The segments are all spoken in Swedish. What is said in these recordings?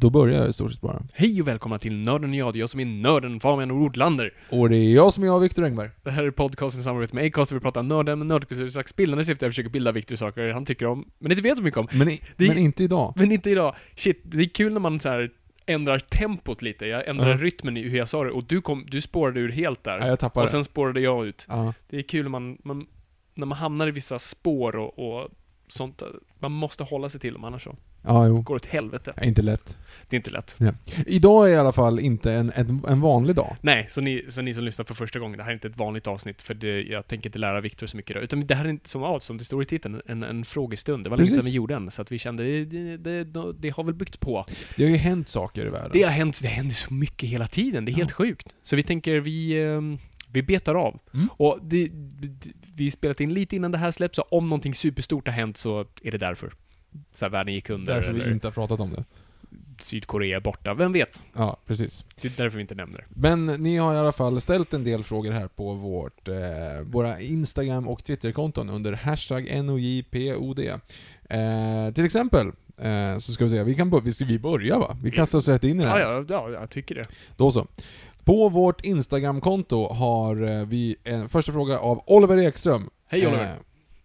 Då börjar jag i stort sett bara. Hej och välkomna till Nörden jag, det är jag som är nörden Fabian Nordlander. Och det är jag som är jag, Viktor Engberg. Det här är podcasten i samarbete med Acast där vi pratar nörden nördkultur slags bildande syfte. Jag försöker bilda Viktor saker han tycker om, men inte vet så mycket om. Men, i, Det- men inte idag. Men inte idag. Shit, det är kul när man så här ändrar tempot lite. Jag ändrar Ja. rytmen i hur jag sa det och du kom, du spårade ur helt där. Ja, jag tappade och sen spårade jag ut. Ja. Det är kul när man, man, när man hamnar i vissa spår och, och sånt. Man måste hålla sig till dem, annars så ja, jo. går det åt helvete. Ja, Inte lätt. Det är inte lätt. Idag är i alla fall inte en, en, en vanlig dag. Nej, så ni, så ni som lyssnar för första gången, det här är inte ett vanligt avsnitt för det, jag tänker inte lära Viktor så mycket idag. Utan det här är inte som, ja, som det står i titeln, en, en frågestund. Det var länge sedan vi gjorde en, så att vi kände, det, det, det, det har väl byggt på. Det har ju hänt saker i världen. Det har hänt, det händer så mycket hela tiden, det är helt sjukt. Så vi tänker, vi, ehm, vi betar av. Mm. Och det, det, vi spelat in lite innan det här släpps, så om någonting superstort har hänt så är det därför. Så här, världen gick under, Därför eller vi inte har pratat om det. Sydkorea är borta, vem vet? Ja, precis. Det är därför vi inte nämner det. Men ni har i alla fall ställt en del frågor här på vårt, eh, våra Instagram och Twitterkonton under hashtag NOJPOD. Eh, till exempel, eh, så ska vi se, vi kan vi ska vi börja va? Vi kastar oss rätt in i det Ja, här. ja, ja, jag tycker det. Då så. På vårt Instagramkonto har eh, vi en första fråga av Oliver Ekström. Hej Oliver. Eh,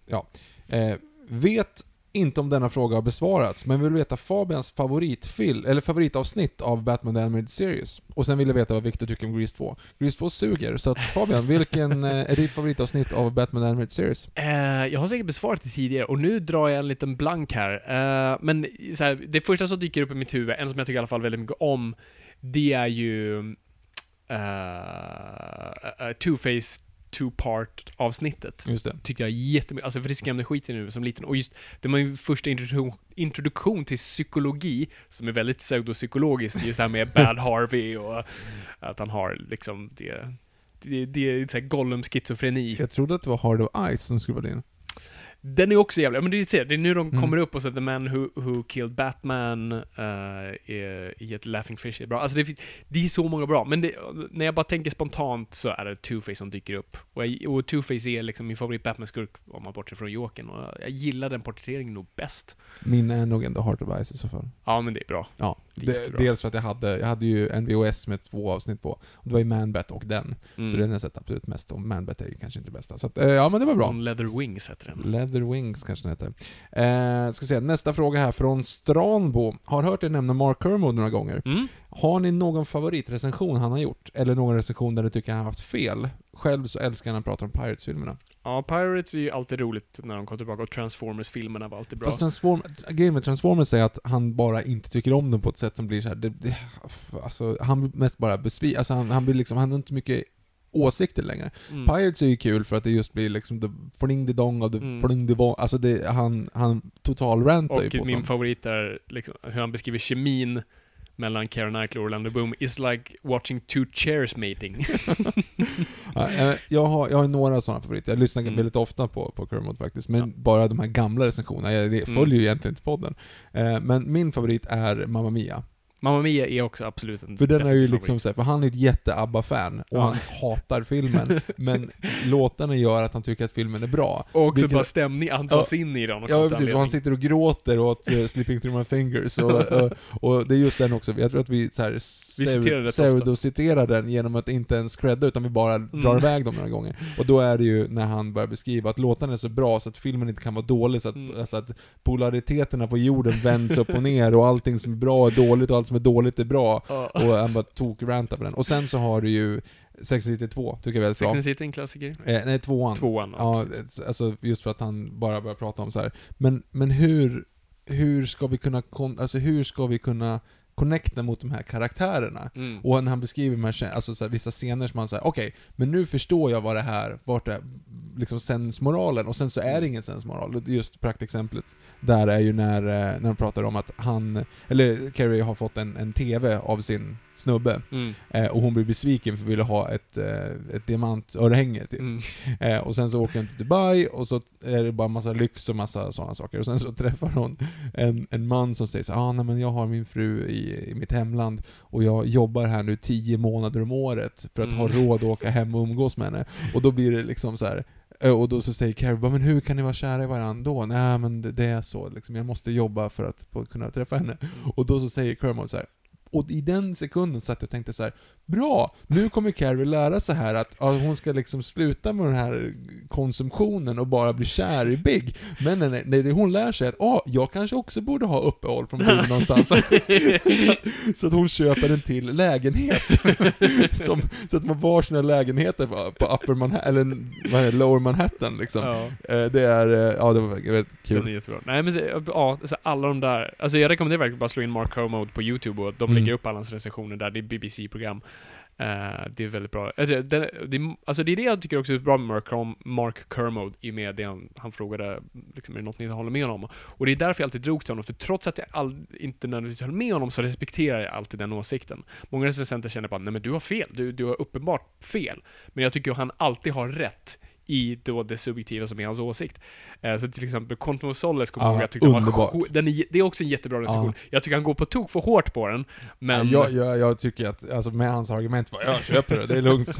ja. Eh, vet inte om denna fråga har besvarats, men vill veta Fabians favoritfilm, eller favoritavsnitt av Batman The Animated Series. Och sen vill jag veta vad Victor tycker om Grease 2. Grease 2 suger, så att Fabian, vilken eh, är ditt favoritavsnitt av Batman The Animated Series? Eh, jag har säkert besvarat det tidigare och nu drar jag en liten blank här. Eh, men så här, det första som dyker upp i mitt huvud, en som jag tycker i alla fall väldigt mycket om, det är ju uh, Two-Face Two-Part avsnittet. Just det. Tyckte jag jättemycket, alltså för det skrämde skiten mig som liten. Och just, det var ju första introduktion, introduktion till psykologi, som är väldigt pseudopsykologiskt, just det här med Bad Harvey och att han har liksom det, det, det är så här Gollum-schizofreni. Jag trodde att det var Hard of Ice som skulle vara din. Den är också jävlig, men det är, det är nu de Mm. kommer upp och så The Man Who, who Killed Batman uh, i ett Laughing Fish är bra. Alltså det, det är så många bra, men det, när jag bara tänker spontant så är det Two-Face som dyker upp. Och, jag, och Two-Face är liksom min favorit Batman-skurk om man bortser från Jokern och jag gillar den porträtteringen nog bäst. Min är nog ändå Heart of Ice i så fall. Ja, men det är bra. Ja, Det dels för att jag hade, jag hade ju en VHS med två avsnitt på. Och det var ju Manbat och den. Mm. Så den har jag sett absolut mest om. Manbat är ju kanske inte det bästa. Så att, eh, ja men det var bra. Leather Wings heter den. Leather Wings kanske den heter. Eh, ska se, nästa fråga här från Stranbo. Har hört er nämna Mark Kermode några gånger. Mm. Har ni någon favoritrecension han har gjort? Eller någon recension där du tycker han har haft fel? Själv så älskar jag när han pratar om Pirates-filmerna. Ja, Pirates är ju alltid roligt när de kommer tillbaka och Transformers-filmerna var alltid bra. Fast Transform, grejen med Transformers är att han bara inte tycker om dem på ett sätt som blir så här. Det, det, alltså, han blir mest bara besviken. Alltså, han, han blir liksom, han har inte mycket åsikter längre. Mm. Pirates är ju kul för att det just blir liksom the fling the dong och the Mm. fling the vong. Alltså det, han, han total rantar ju Och på min dem. favorit är liksom, hur han beskriver kemin mellan Keira Knightley och Orlando Bloom is like watching two chairs mating. Ja, eh, jag, har, jag har några sådana favoriter. Jag lyssnar Mm. väldigt ofta på, på Kermode faktiskt. Men Ja. bara de här gamla recensionerna. Jag det Mm. följer ju egentligen inte podden. Eh, men min favorit är Mamma Mia. Mamma Mia är också absolut en För den är ju liksom såhär, för han är ett jätte-ABBA-fan och Ja. han hatar filmen. men låtarna gör att han tycker att filmen är bra. Och också Vilket- bara stämning antas in i den. och Ja precis, och han sitter och gråter åt uh, Slipping Through My Fingers och, och, och det är just den också, jag tror att vi så här Vi citerar rätt ofta. pseudo-citerar den genom att inte ens credda utan vi bara drar Mm. iväg dem några gånger. Och då är det ju när han börjar beskriva att låtarna är så bra så att filmen inte kan vara dålig, så att, Mm. alltså att polariteterna på jorden vänds upp och ner och allting som är bra är dåligt och allt som är dåligt är bra. Ja. Och han bara tok-rantar på den. Och sen så har du ju Sex and City 2, tycker jag är väldigt Sex bra. and the City är en klassiker. Eh, nej, tvåan. Tvåan, Ja, precis. alltså just för att han bara börjar prata om så här. Men, men hur, hur ska vi kunna, alltså hur ska vi kunna connecta mot de här karaktärerna? Mm. Och när han beskriver de här, alltså så här, vissa scener som han säger, okej, men nu förstår jag vad det här, vart det är, liksom sensmoralen, och sen så är det ingen sensmoral. Just praktexemplet där är ju när, eh, när de pratar om att han, eller Carrie har fått en, en TV av sin snubbe, Mm. eh, och hon blir besviken för att ville ha ett, eh, ett diamantörhänge typ. Mm. Eh, och sen så åker hon till Dubai och så är det bara massa lyx och massa sådana saker. Och sen så träffar hon en, en man som säger så ah, nej men jag har min fru i, i mitt hemland och jag jobbar här nu tio månader om året för att ha Mm. råd att åka hem och umgås med henne. Och då blir det liksom så här. eh, och då så säger Carrie bara, men hur kan ni vara kära i varandra då? Nej men det, det är så liksom, jag måste jobba för att kunna träffa henne. Och då så säger Kermode så här. Och i den sekunden satt jag och tänkte så här. Bra! Nu kommer Carrie lära sig här att ja, hon ska liksom sluta med den här konsumtionen och bara bli kär i Big. Men nej, nej, det hon lär sig att ah, jag kanske också borde ha uppehåll från Big någonstans. så, att, så att hon köper en till lägenhet. Som, så att de har varsina lägenheter på, på Upper Manhattan, eller vad det, Lower Manhattan liksom. Ja. Eh, Det är, eh, ja det var väldigt Den är kul. jättebra. Nej men ja, alla de där, alltså jag rekommenderar verkligen bara slå in Mark Kermode på YouTube och de Mm lägger upp alla hans recensioner där, det är BBC-program. Uh, eh, det är väldigt bra. Eh, det, det, det, alltså det är det jag tycker också är bra med Mark, Mark Kermode i och med det han, han frågade, liksom, är det något ni håller med om? Och det är därför jag alltid drogs till honom, för trots att jag all, inte nödvändigtvis höll med honom så respekterar jag alltid den åsikten. Många recensenter känner bara, nej men du har fel, du, du har uppenbart fel. Men jag tycker att han alltid har rätt i då det subjektiva som är hans åsikt. Eh, så till exempel Quantum of Solace kommer jag Ja, ihåg, jag tyckte underbart. var, den är, Det är också en jättebra recension. Jag tycker han går på tok för hårt på den, men... jag, jag, jag tycker att, alltså med hans argument, bara, jag köper det, det är lugnt.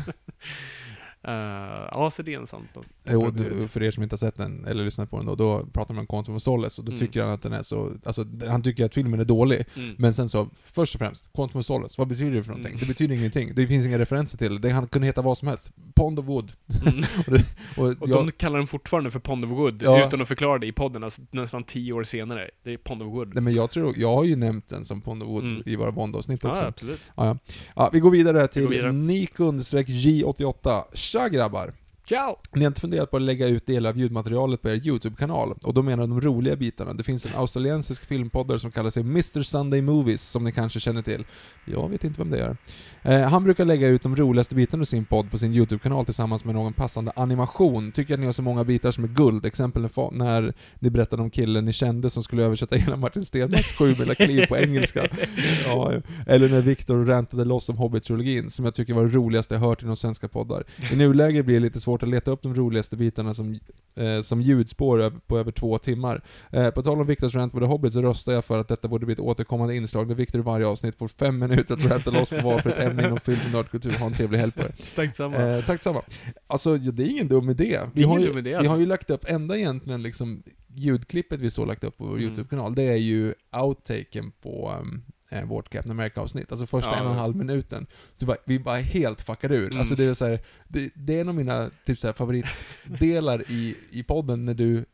eh, ja, så det är en sån. Jo, du, för er som inte har sett den, eller lyssnat på den då, då pratar man om Quantum of Solace och då Mm. tycker han att den är så, alltså han tycker att filmen är dålig. Mm. Men sen så, först och främst, Quantum of Solace, vad betyder det för någonting? Mm. Det betyder ingenting. Det finns inga referenser till det. Det kan kunna heta vad som helst. Pond of Wood. Mm. Och, Och jag, de kallar den fortfarande för Pond of Wood, Ja. utan att förklara det i podden, alltså, nästan tio år senare. Det är Pond of Wood. nej men jag tror, jag har ju nämnt den som Pond of Wood Mm. i våra Bond-avsnitt också. Ja, absolut. Ja, ja. ja, vi går vidare till går vidare. Nick-J88. Tja grabbar! Ciao! Ni har inte funderat på att lägga ut delar av ljudmaterialet på er YouTube-kanal? Och då menar jag de roliga bitarna. Det finns en australiensisk filmpoddare som kallar sig Mr Sunday Movies, som ni kanske känner till. Jag vet inte vem det är. Eh, han brukar lägga ut de roligaste bitarna ur sin podd på sin YouTube-kanal tillsammans med någon passande animation. Tycker att ni har så många bitar som är guld. Exempel när, ni berättade om killen ni kände som skulle översätta hela Martin Stenmarcks sju kliv på engelska. Ja, eller när Viktor rantade loss om Hobbit-trilogin, som jag tycker var det roligaste jag hört inom svenska poddar. I nuläget blir det lite svårt att leta upp de roligaste bitarna som, eh, som ljudspår på över två timmar. Eh, på tal om Viktors rant på The Hobbit så röstar jag för att detta borde bli ett återkommande inslag där Viktor i varje avsnitt får fem minuter att ranta loss på vad för ett ämne inom film och nördkultur. Ha en trevlig helg på er. Tack samma. Eh, tack samma. Alltså, det är ingen dum idé. Vi, har, ju, dum idé, vi alltså. har ju lagt upp, enda egentligen liksom ljudklippet vi så lagt upp på vår Mm. YouTube-kanal, det är ju outtaken på um, eh, vårt Captain America-avsnitt. Alltså första Ja. en och en halv minuten. Så bara, vi bara helt fuckar ur. Mm. Alltså det är så här, det, det är en av mina typ så här, favoritdelar i, i podden när du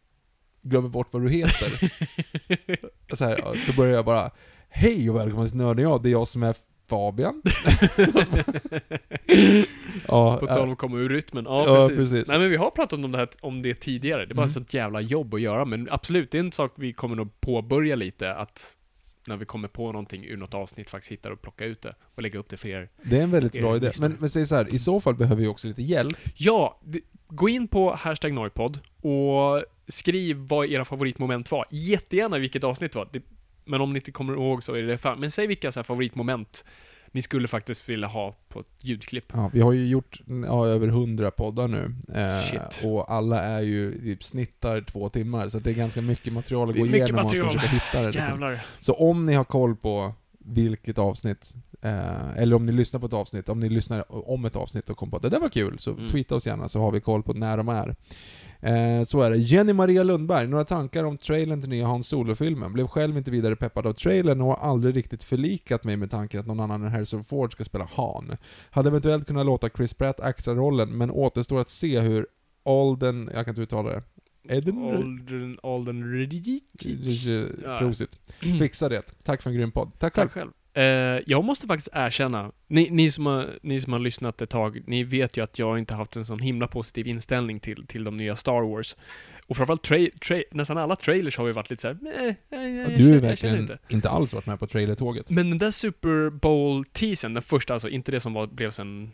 glömmer bort vad du heter. så här, då börjar jag bara Hej och välkommen till Nörden jag, det är jag som är Fabian. ja, På äh, tal om att komma ur rytmen. Ja, Ja, precis. precis. Nej men vi har pratat om det, här, om det tidigare. Det är bara Mm. ett sånt jävla jobb att göra, men absolut, det är en sak vi kommer nog påbörja lite, att när vi kommer på någonting ur något avsnitt faktiskt hitta och plocka ut det och lägga upp det för er. Det är en väldigt bra idé. Men, men säg så här, i så fall behöver vi också lite hjälp. Ja, gå in på hashtag Noipod och skriv vad era favoritmoment var. Jättegärna vilket avsnitt det var. Det, men om ni inte kommer ihåg så är det fan. Men säg vilka så favoritmoment ni skulle faktiskt vilja ha på ett ljudklipp. Ja, vi har ju gjort ja, över hundra poddar nu. Eh, och alla är ju typ snittar två timmar, så det är ganska mycket material att gå igenom om man ska försöka hitta det. Liksom. Så om ni har koll på vilket avsnitt. Eh, eller om ni lyssnar på ett avsnitt, om ni lyssnar om ett avsnitt och kommer på att det där var kul, så Mm. tweeta oss gärna så har vi koll på när de är. Eh, så är det. Jenny Maria Lundberg, några tankar om trailern till nya Hans Solo-filmen? Blev själv inte vidare peppad av trailern och har aldrig riktigt förlikat mig med tanken att någon annan än Harrison Ford ska spela Han. Hade eventuellt kunnat låta Chris Pratt axla rollen, men återstår att se hur Alden, jag kan inte uttala det. Eden? Alden, Alden. Prosit. Fixa det. Tack för en grym podd. Tack Tack själv. Eh, jag måste faktiskt erkänna, ni, ni, som har, ni som har lyssnat ett tag, ni vet ju att jag inte haft en sån himla positiv inställning till, till de nya Star Wars. Och framförallt tra tra nästan alla trailers har ju varit lite såhär, nej, jag, jag, Ja, du har verkligen inte. inte. alls varit med på trailertåget. Men den där Super Bowl-teasern, den första alltså, inte det som var, blev sen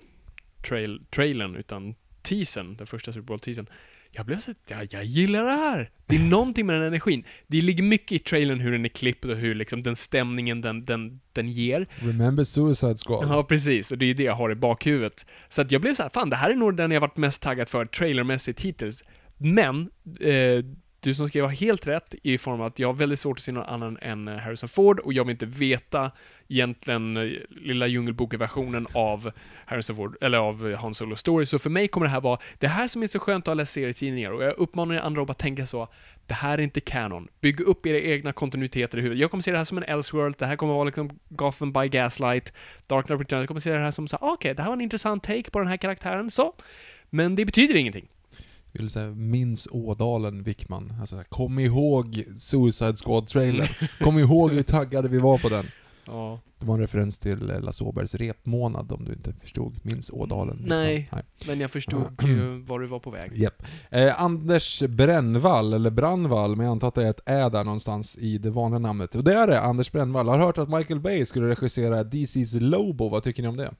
trail, trailern, utan teasern, den första Super Bowl-teasern. Jag blev så jag, jag gillar det här! Det är någonting med den energin. Det ligger mycket i trailern hur den är klippt och hur liksom den stämningen den, den, den ger. Remember Suicide Squad? Ja, precis. Och det är det jag har i bakhuvudet. Så att jag blev så här, fan det här är nog den jag varit mest taggad för trailermässigt hittills. Men, eh, du som skrev har helt rätt i form av att jag har väldigt svårt att se någon annan än eh, Harrison Ford och jag vill inte veta egentligen eh, lilla djungelboken-versionen av Harrison Ford, eller av eh, Han Solo Story. Så för mig kommer det här vara, det här som är så skönt att ha läst serietidningar och jag uppmanar er andra att bara tänka så, det här är inte canon. Bygg upp era egna kontinuiteter i huvudet. Jag kommer se det här som en Elseworld, det här kommer vara liksom Gotham by Gaslight, Dark Knight Returns, jag kommer se det här som så okej, ah, okej, det här var en intressant take på den här karaktären, så. Men det betyder ingenting. Vill säga, minns Ådalen Wickman. Alltså, kom ihåg Suicide Squad-trailern. kom ihåg hur taggade vi var på den. Ja. Det var en referens till eh, Lasse Åbergs repmånad om du inte förstod. Minns Ådalen? Nej. Nej. Men jag förstod ju var du var på väg. Japp. Eh, Anders Brännvall, eller Brannvall, men jag antar att det är ett ä där någonstans i det vanliga namnet. Och det är det, Anders Brännvall. Har hört att Michael Bay skulle regissera DC's Lobo, vad tycker ni om det?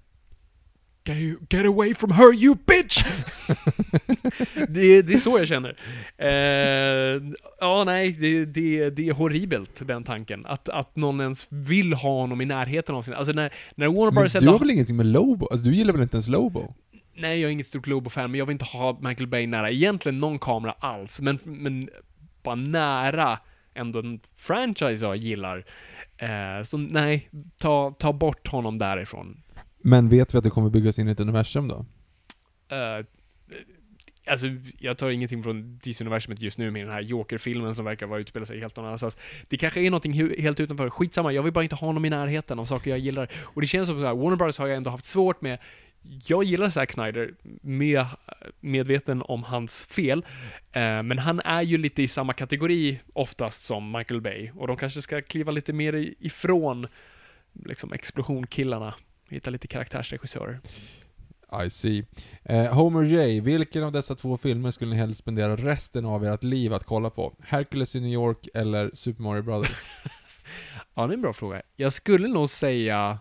Get, get away from her you bitch! det, det är så jag känner. Eh, ja, nej, det, det, det är horribelt, den tanken. Att, att någon ens vill ha honom i närheten av sin... Alltså när, när Warner Men Brothers du har väl ingenting med Lobo? Alltså, du gillar väl inte ens Lobo? Nej, jag är inget stort Lobo-fan, men jag vill inte ha Michael Bay nära egentligen någon kamera alls. Men, men bara nära ändå en franchise jag gillar. Eh, så nej, ta, ta bort honom därifrån. Men vet vi att det kommer byggas in i ett universum då? Uh, alltså, jag tar ingenting från DC-universumet just nu med den här Joker-filmen som verkar vara utspela sig helt någon annanstans. Det kanske är någonting helt utanför. Skitsamma, jag vill bara inte ha honom i närheten av saker jag gillar. Och det känns som så här, Warner Bros har jag ändå haft svårt med jag gillar Zack Snyder, med, medveten om hans fel, eh, men han är ju lite i samma kategori oftast som Michael Bay, och de kanske ska kliva lite mer ifrån liksom explosionkillarna, hitta lite karaktärsregissörer. I see. Eh, Homer J, vilken av dessa två filmer skulle ni helst spendera resten av ert liv att kolla på? Hercules i New York eller Super Mario Brothers? Ja, det är en bra fråga. Jag skulle nog säga...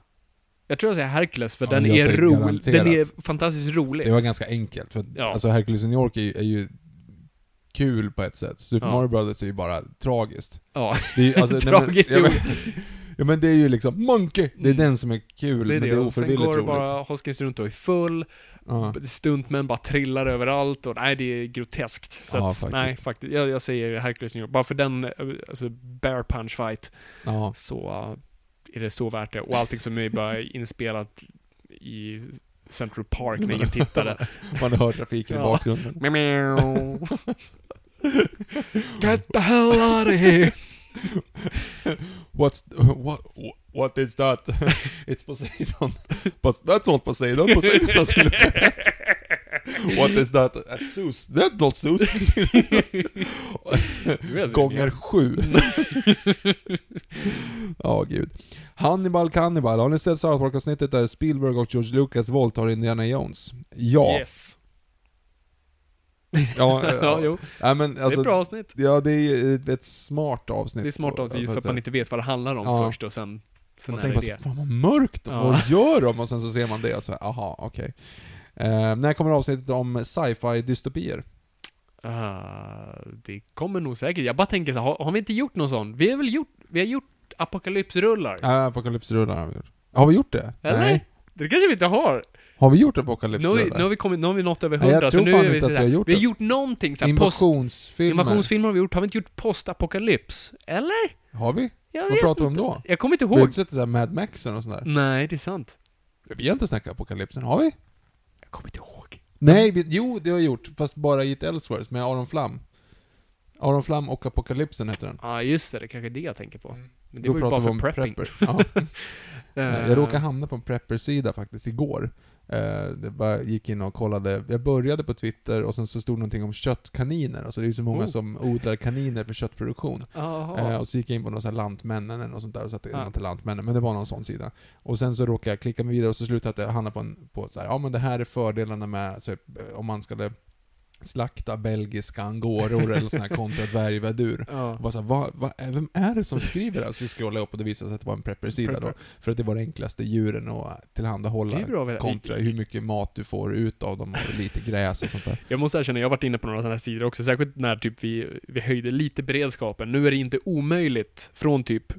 Jag tror jag säger Hercules, för Ja, den är rolig. Den är fantastiskt rolig. Det var ganska enkelt, för Ja. alltså Hercules i New York är, ju- är ju kul på ett sätt. Super Ja. Mario Brothers är ju bara tragiskt. Ja, Det är, alltså, nej, Tragiskt ja, men. Ja men det är ju liksom Monkey! Det är Mm. den som är kul, det är men det. är Och sen ofrivilligt går roligt. bara Hoskins runt och är full, Ja. stuntmän bara trillar överallt och nej, det är groteskt. Så Ja, att, faktiskt. nej, faktiskt. Jag, jag säger Hercules New York. Bara för den, alltså, bear punch fight, ja. så uh, är det så värt det. Och allting som är bara inspelat i Central Park när ingen tittade. Man hör trafiken i bakgrunden. Get the hell out of here! What's, what, what is that? It's Poseidon. But that's not Poseidon. Poseidon doesn't look What is that? That's Zeus. That's not Zeus. Gånger sju. Ja, gud. Hannibal Cannibal. Har ni sett South Park-avsnittet där Spielberg och George Lucas våldtar Indiana Jones? Ja. Yes. Ja, Ja, ja. jo. ja men det är alltså, ett bra avsnitt. Ja, det är ett smart avsnitt. Det är smart av sig Så så att man inte vet vad det handlar om Ja. först och sen, sen Man är det det. fan vad mörkt, Ja. vad gör de? Och sen så ser man det och så, aha, okej. Eh, när kommer avsnittet om sci-fi dystopier? Ah, det kommer nog säkert. Jag bara tänker så har, har vi inte gjort någon sån? Vi har väl gjort, vi har gjort apokalypsrullar? Ja, apokalypsrullar har vi gjort. Har vi gjort det? Eller? Nej. Det kanske vi inte har. Har vi gjort Nu har, vi, nu, har vi kommit, nu har vi nått över Nej, jag hundra, så tror nu fan är vi inte att vi har gjort Vi har det. gjort någonting såhär, post... Invasionsfilmer. Invasionsfilmer har vi gjort. Har vi inte gjort postapokalyps? Eller? Har vi? Jag Vad vet pratar vi om då? Jag kommer inte Vi har ihåg. inte sett det där Mad Maxen och sånt där. Nej, det är sant. Vi har inte snackat apokalypsen, har vi? Jag kommer inte ihåg. Nej, vi, jo det har vi gjort, fast bara i ett Elseworlds med Aron Flam. Aron Flam och Apokalypsen heter den. Ja, just det. Det är kanske är det jag tänker på. Mm. Men det var ju bara för prepping. prepper. Ja. Eh, Jag råkade hamna på en prepper-sida faktiskt igår. Eh, Det bara gick in och kollade. Jag började på Twitter och sen så stod någonting om köttkaniner. Alltså det är ju så många Oh. som odlar kaniner för köttproduktion. Eh, och så gick jag in på någon sån här Lantmännen eller något sånt där och satte, Ja. inte Lantmännen, men det var någon sån sida. Och sen så råkade jag klicka mig vidare och så slutade jag hamna på en, på så här, ja men det här är fördelarna med, så, om man skulle slakta belgiska angoror eller sån här kontra dvärgvädur. Ja. Och bara så här, vad, vad, vem är det som skriver det här? Så jag scrollade upp och det visade sig att det var en prepper-sida då. Prepper. För att det var det enklaste djuren att tillhandahålla bra kontra hur mycket mat du får ut av dem och lite gräs och sånt där. Jag måste erkänna, jag har varit inne på några sådana här sidor också, särskilt när typ vi, vi höjde lite beredskapen. Nu är det inte omöjligt från typ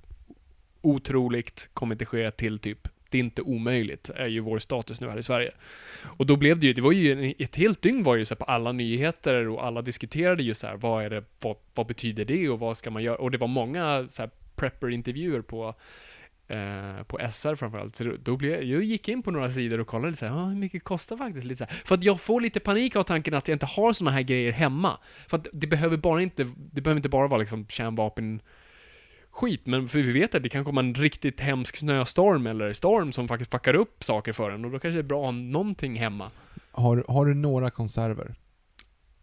otroligt, kommer inte ske, till typ det är inte omöjligt, är ju vår status nu här i Sverige. Och då blev det ju, det var ju ett helt dygn var ju så här på alla nyheter och alla diskuterade ju så här, vad är det, vad, vad betyder det och vad ska man göra? Och det var många så här prepper-intervjuer på eh, på SR framförallt. Så då- blev jag, gick in på några sidor och kollade så här, ah, hur mycket kostar faktiskt lite så här. För att jag får lite panik av tanken att jag inte har såna här grejer hemma. För att det behöver bara inte, det behöver inte bara vara liksom kärnvapen skit, men för vi vet att det kan komma en riktigt hemsk snöstorm eller storm som faktiskt fuckar upp saker för en och då kanske det är bra att ha någonting hemma. Har, har du några konserver?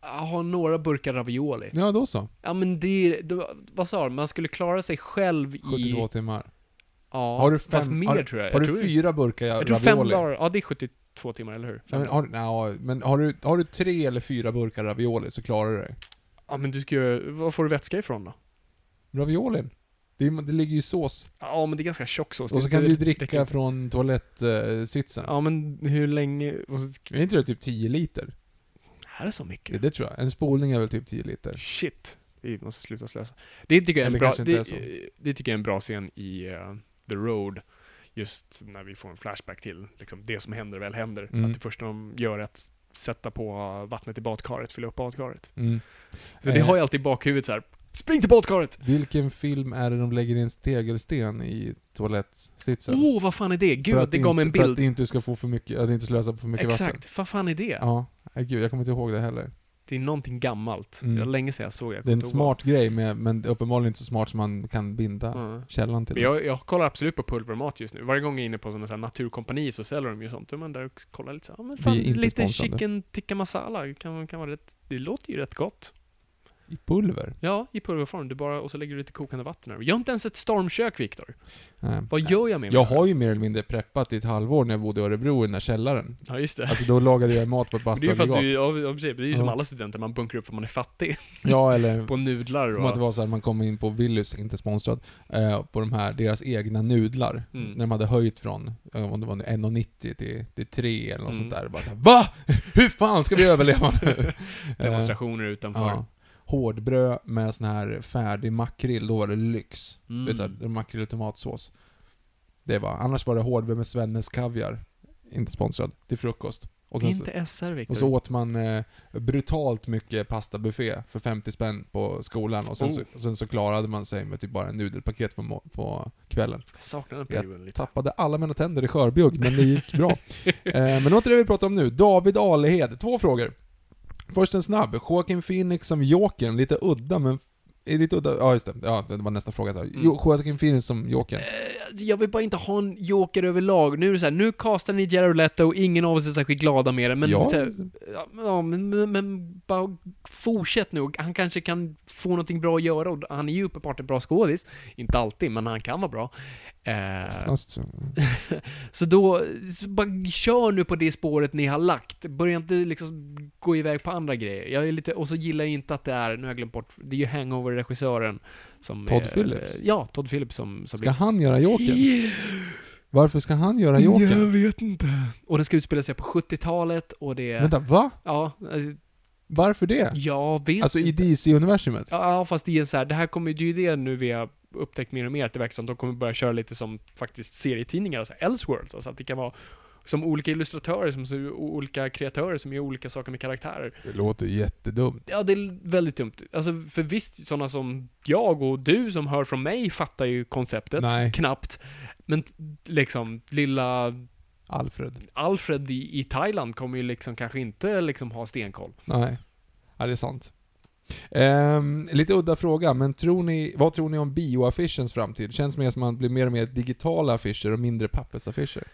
Jag har några burkar ravioli. Ja, då så. Ja men det, det vad sa du? Man skulle klara sig själv i... 72 timmar. Ja, Har du fast fem- mer har- tror jag. Har jag du fyra burkar Jag tror fem ravioli? dagar, ja det är 72 timmar, eller hur? Ja, men, har, nja, men har, du, har du tre eller fyra burkar ravioli så klarar du dig. Ja men du ska ju, var får du vätska ifrån då? Raviolin? Det, det ligger ju sås. Ja men det är ganska tjock sås. Och så Det- kan det du räcker dricka inte. från toalettsitsen. Ja men hur länge, och så, Är inte det typ 10 liter? här är så Det, mycket. det tror jag. En spolning är väl typ 10 liter. Shit. Vi måste sluta slösa. Det tycker jag är en bra, det, det tycker jag är en bra scen i eh, The Road. Just när vi får en flashback till liksom, det som händer väl händer. Mm. Att det första de gör är att sätta på vattnet i badkaret, fylla upp badkaret. Mm. Så det Eh. har jag alltid i bakhuvudet så här. Spring till badkaret! Vilken film är det de lägger in tegelsten i toalettsitsen? Åh, oh, vad fan är det? Gud, det gav mig en inte- För att bild. inte ska få för mycket, att inte slösa på för mycket vatten. Exakt, vad fan är det? Ja, gud, jag kommer inte ihåg det heller. Det är någonting gammalt. Mm. Det var länge sedan jag såg det. Jag Det är en smart grej, med, men det uppenbarligen inte så smart som man kan binda Ja. källan till. Jag, jag kollar absolut på pulvermat just nu. Varje gång jag är inne på sådana här naturkompani så säljer de ju sånt. Då är man där och kollar lite så här, ja, men fan, lite sponsrade. chicken tikka masala kan, kan vara rätt, det låter ju rätt gott. I pulver? Ja, i pulverform. Du bara, och så lägger du lite kokande vatten över. Jag har inte ens ett stormkök, Viktor. Nej. Vad gör jag med mig Jag har ju mer eller mindre preppat i ett halvår när jag bodde i Örebro i den där källaren. Ja, just det. Alltså då lagade jag mat på ett det är ju för att bastuaggregat. du, ja, precis. det är ju som alla studenter, man bunkrar upp för man är fattig. Ja, eller På nudlar att det och... var så här, man kom in på Willys, inte sponsrad, eh, på de här, deras egna nudlar. Mm. När de hade höjt från, eh, om det var 1,90 till, till 3 eller något Mm. sånt där. Bara så här, VA? Hur fan ska vi överleva nu? Demonstrationer utanför. Ja. Hårdbröd med sån här färdig makrill, då var det lyx. Mm. Du vet såhär, makrill och tomatsås. Det var, annars var det hårdbröd med Svennes kaviar. Inte sponsrad, till frukost. Och sen så, inte SR, Viktor. och så åt man eh, brutalt mycket pastabuffé för 50 spänn på skolan och sen, så, Oh. och sen så klarade man sig med typ bara en nudelpaket på, på kvällen. Jag perioden lite. Tappade alla mina tänder i skörbjugg, men det gick bra. eh, men det var inte det vi pratade om nu. David Alehed, två frågor. Först en snabb. Joaquin Phoenix som Jokern, lite udda men... Är lite udda? Ja just det, ja, det var nästa fråga där. Mm. Jo, Joaquin Phoenix som Jokern. Eh, Jag vill bara inte ha en joker överlag. Nu är det så här, nu castar ni Jared Leto och ingen av oss är särskilt glada med det, men ja, så här, ja, men, men, men bara fortsätt nu. Han kanske kan få någonting bra att göra och han är ju uppenbart en bra skådis. Inte alltid, men han kan vara bra. Eh, så- då, så bara kör nu på det spåret ni har lagt. Börja inte liksom gå iväg på andra grejer. Jag är lite, och så gillar jag inte att det är, nu har jag glömt bort, det är ju Hangover-regissören som Todd är, Phillips? Ja, Todd Phillips som, som ska han göra Jokern? Varför ska han göra Jokern? vet inte. Och den ska utspela sig på 70-talet och det... Vänta, va? Ja, Varför det? jag vet Alltså i inte. DC-universumet? Ja, fast det är så här, det här kommer det är ju det nu vi har upptäckt mer och mer, att det verkar som att de kommer börja köra lite som faktiskt serietidningar, alltså Elseworlds, alltså att det kan vara som olika illustratörer, som som olika kreatörer som gör olika saker med karaktärer. Det låter jättedumt. Ja, det är väldigt dumt. Alltså, för visst, sådana som jag och du som hör från mig fattar ju konceptet Nej. knappt. Men liksom, lilla Alfred. Alfred i, i Thailand kommer ju liksom kanske inte liksom ha stenkoll. Nej. Ja, det är sant. Ehm, lite udda fråga, men tror ni, vad tror ni om bioaffischens framtid? Känns mer som att man blir mer och mer digitala affischer och mindre pappersaffischer.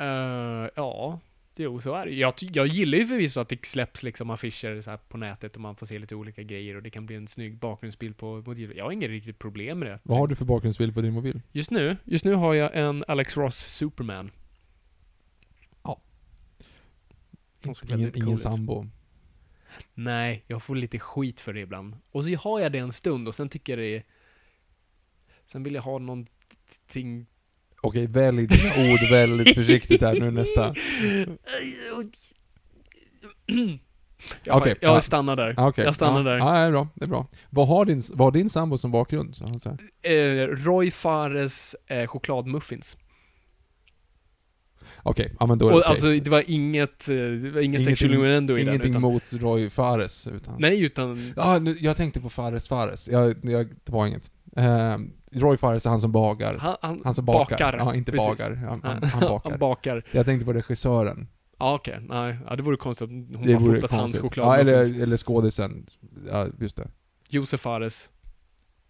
Uh, ja, jo så är det jag, jag gillar ju förvisso att det släpps liksom affischer så på nätet och man får se lite olika grejer och det kan bli en snygg bakgrundsbild på motivet. Jag har inget riktigt problem med det. Vad har du för bakgrundsbild på din mobil? Just nu, just nu har jag en Alex Ross Superman. Ja. Som Ingen, cool ingen sambo. Nej, jag får lite skit för det ibland. Och så har jag det en stund och sen tycker jag det är... Sen vill jag ha någonting... Okej, välj dina ord väldigt försiktigt här nu nästa. Jag, Okej, jag ja. stannar där. Ah, okej. Jag stannar ja. där. Ja, det är bra. Det är bra. Vad har din, vad har din sambo som bakgrund? Eh, Roy Fares eh, chokladmuffins. Okej, ja men då är det Och okej. alltså, det var inget, eh, det var Ingenting- sexual innuendo i den, Ingenting utan, mot Roy Fares, utan... Nej, utan... Ja, nu, jag tänkte på Fares Fares. Jag, jag, det var inget. Ehm, Roy Fares är han som bagar. Han, han, Han som bakar. bakar. Ja, inte Precis. bagar. Han, han, Han, bakar. han bakar. Jag tänkte på regissören. Ja, okej. Nej, ja, det vore konstigt om hon Det har fotat hans konstigt. Ja, eller, eller skådisen. Ja, just det. Josef Fares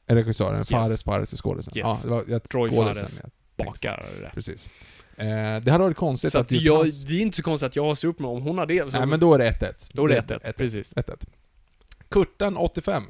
Regissören. Yes. Fares, Fares är skådisen. Yes. Ja, det var, jag, Roy skådisen, Fares. bakar. Precis. Eh, det hade varit konstigt Så att att jag, hans... det är inte så konstigt att jag har stått med om hon har det. Så Nej, men då är det 1-1. då är det 1-1. Precis. 1-1. Kurtan, 85.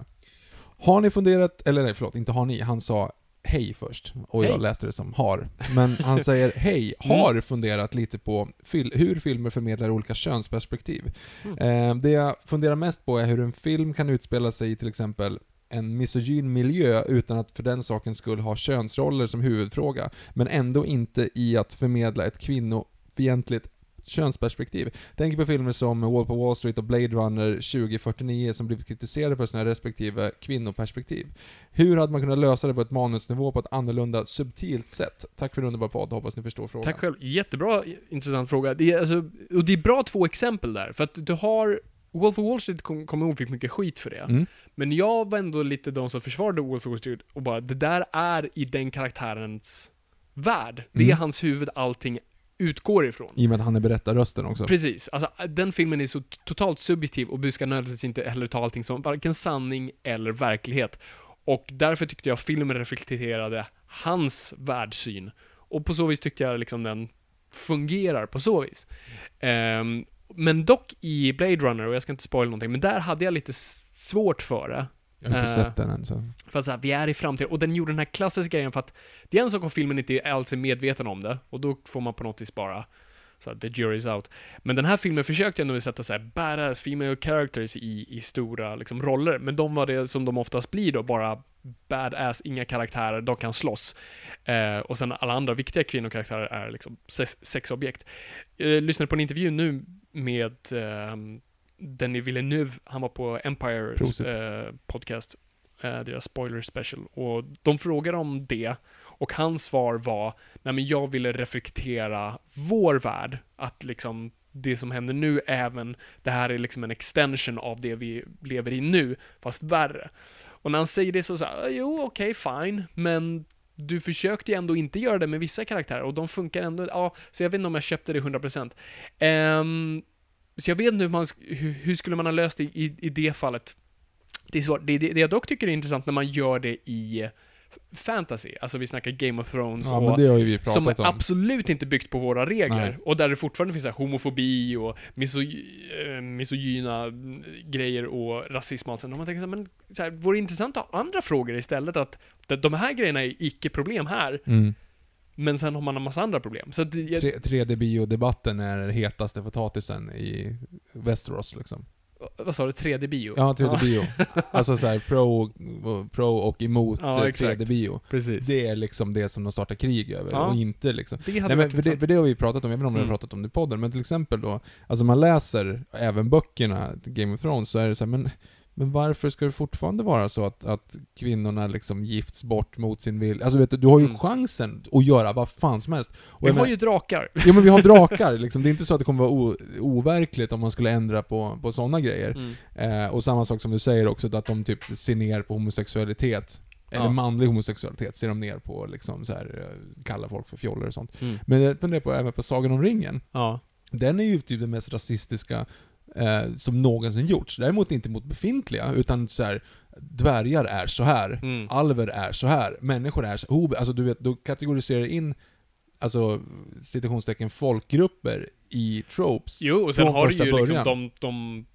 Har ni funderat, eller nej förlåt, inte har ni, han sa hej först. Och jag Hej. läste det som har. Men han säger hej, har funderat lite på fil- hur filmer förmedlar olika könsperspektiv. Mm. Eh, det jag funderar mest på är hur en film kan utspela sig i till exempel en misogyn miljö utan att för den saken skulle ha könsroller som huvudfråga, men ändå inte i att förmedla ett kvinnofientligt könsperspektiv. Tänk på filmer som Wall på Wall Street och Blade Runner 2049 som blivit kritiserade för sina respektive kvinnoperspektiv. Hur hade man kunnat lösa det på ett manusnivå på ett annorlunda, subtilt sätt? Tack för en underbar podd, hoppas ni förstår frågan. Tack själv. Jättebra, intressant fråga. Det är, alltså, och det är bra två exempel där, för att du har Wolf of Wall Street kom- kommer ihåg fick mycket skit för det. Mm. Men jag var ändå lite de som försvarade Wolf of Wall Street och bara, det där är i den karaktärens värld. Det är Mm. hans huvud allting utgår ifrån. I och med att han är berättarrösten också. Precis. Alltså, den filmen är så totalt subjektiv och du ska nödvändigtvis inte heller ta allting som varken sanning eller verklighet. Och därför tyckte jag filmen reflekterade hans världssyn. Och på så vis tyckte jag liksom den fungerar på så vis. Ehm, men dock i Blade Runner, och jag ska inte spoila någonting, men där hade jag lite svårt för det. Jag har inte Eh, sett den än så. För att så här, vi är i framtiden. Och den gjorde den här klassiska grejen för att det är en sak om filmen inte alls är medveten om det. Och då får man på något vis bara så här, the jury's out. Men den här filmen försökte ändå sätta så här badass female characters i, i stora liksom, roller. Men de var det som de oftast blir då, bara badass, inga karaktärer, de kan slåss. Eh, och sen alla andra viktiga kvinnokaraktärer är liksom sex, sexobjekt. Jag lyssnade på en intervju nu med eh, Denis Villeneuve, han var på Empire eh, podcast, eh, deras spoiler special, och de frågade om det, och hans svar var, nej men jag ville reflektera vår värld, att liksom det som händer nu även, det här är liksom en extension av det vi lever i nu, fast värre. Och när han säger det så säger jo okej, fine, men du försökte ju ändå inte göra det med vissa karaktärer och de funkar ändå, ja, så jag vet inte om jag köpte det 100%. Um, ehm, så jag vet inte hur, man, hur, hur skulle man ha löst det i, i det fallet. Det är svårt. Det, det, det jag dock tycker är intressant när man gör det i fantasy, alltså vi snackar Game of Thrones Ja, och som är om. absolut inte byggt på våra regler. Nej. Och där det fortfarande finns så homofobi och miso, eh, misogyna grejer och rasism och sånt. Och man tänker så här, men så här, vore det intressant att ha andra frågor istället? Att de- här grejerna är icke-problem här, Mm. men sen har man en massa andra problem. Så jag, Tre- 3D-biodebatten är den hetaste potatisen i Västerås liksom. Vad sa du, 3D-bio? Ja, 3D-bio. alltså så här pro, pro och emot Ja, eh, exakt. 3D-bio. precis. Det är liksom det som de startar krig över, Ja. och inte liksom... det hade Nej men för det, för det har vi pratat om, jag vet inte om vi har Mm. pratat om det i podden, men till exempel då, alltså man läser även böckerna Game of Thrones, så är det så här, men Men varför ska det fortfarande vara så att, att kvinnorna liksom gifts bort mot sin vilja? Alltså vet du, du har ju Mm. att att göra vad fan som helst. Och Vi har menar- ju drakar. Ja men vi har drakar liksom. Det är inte så att det kommer vara o- overkligt om man skulle ändra på, på sådana grejer. Mm. Eh, och samma sak som du säger också, att de typ ser ner på homosexualitet. Eller Ja. manlig homosexualitet ser de ner på, liksom så här, eh, kallar folk för fjollor och sånt. Mm. Men jag funderar på, även på Sagan om ringen. Ja. Den är ju typ den mest rasistiska eh, som någonsin gjorts. Däremot inte mot befintliga, utan så här, dvärgar är så här, Mm. alver är så här, människor är så hob- Alltså du vet, då kategoriserar in, alltså citationstecken, folkgrupper i tropes. Jo, och sen har du ju liksom början. de, de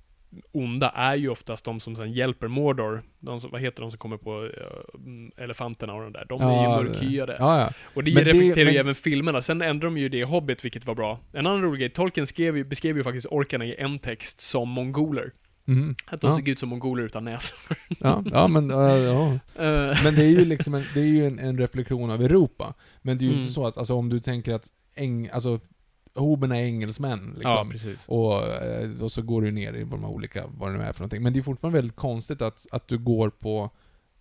onda är ju oftast de som sen hjälper Mordor. De som, vad heter de som kommer på eh, mm, elefanterna och de där? De är Ja, ju mörkhyade. Ja, ja. Och det Men det- reflekterar ju men- även filmerna. Sen ändrar de ju det i Hobbit, vilket var bra. En annan rolig grej, Tolkien skrev ju, beskrev ju faktiskt orkarna i en text som mongoler. Mhm. Att de Ja. såg ut som mongoler utan näsor. Ja, ja men, äh, ja. Eh, men det är ju liksom en, det är ju en, en reflektion av Europa. Men det är ju Mm. inte så att, alltså om du tänker att eng, alltså, hoberna är engelsmän liksom. Ja, precis. Och, eh, och så går du ner i de här olika, vad det nu är för någonting. Men det är fortfarande väldigt konstigt att, att du går på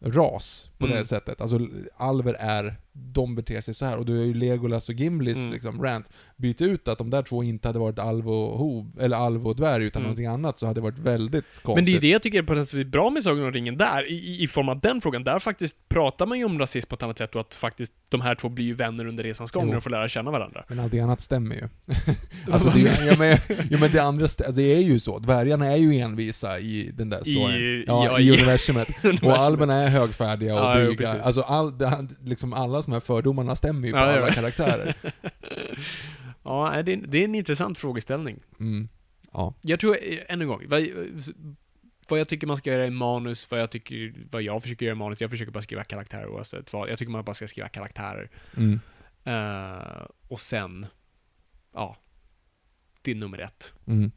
ras på Mm. det sättet. Alltså alver är, de beter sig så här. Och du är ju Legolas och Gimlis Mm. liksom, rant. Byt ut att de där två inte hade varit alv och hob, eller alv och dvärg utan Mm. någonting annat så hade det varit väldigt konstigt. Men det är det jag tycker är på något sätt bra med Sagan om ringen där, i, i- form av den frågan. Där faktiskt pratar man ju om rasism på ett annat sätt och att faktiskt de här två blir ju vänner under resans gång när de får lära känna varandra. Men allting annat stämmer ju. alltså det, är ju- ja, men, ja men det andra, alltså, det är ju så. Dvärgarna är ju envisa i den där I- storyn. ja, ja, i i- universumet. Och alverna är högfärdiga och Ja, dryga. precis. alltså all, liksom alla de här fördomarna stämmer ju på Ja, ja. alla karaktärer. Ja, det är, det är en intressant frågeställning. Mm. Ja. Jag tror, eh, än en gång, vad, vad jag tycker man ska göra i manus, vad jag tycker, vad jag försöker göra i manus, jag försöker bara skriva karaktärer oavsett vad. Jag tycker man bara ska skriva karaktärer. Mm. Eh, och sen, ja, det är nummer ett. Mm.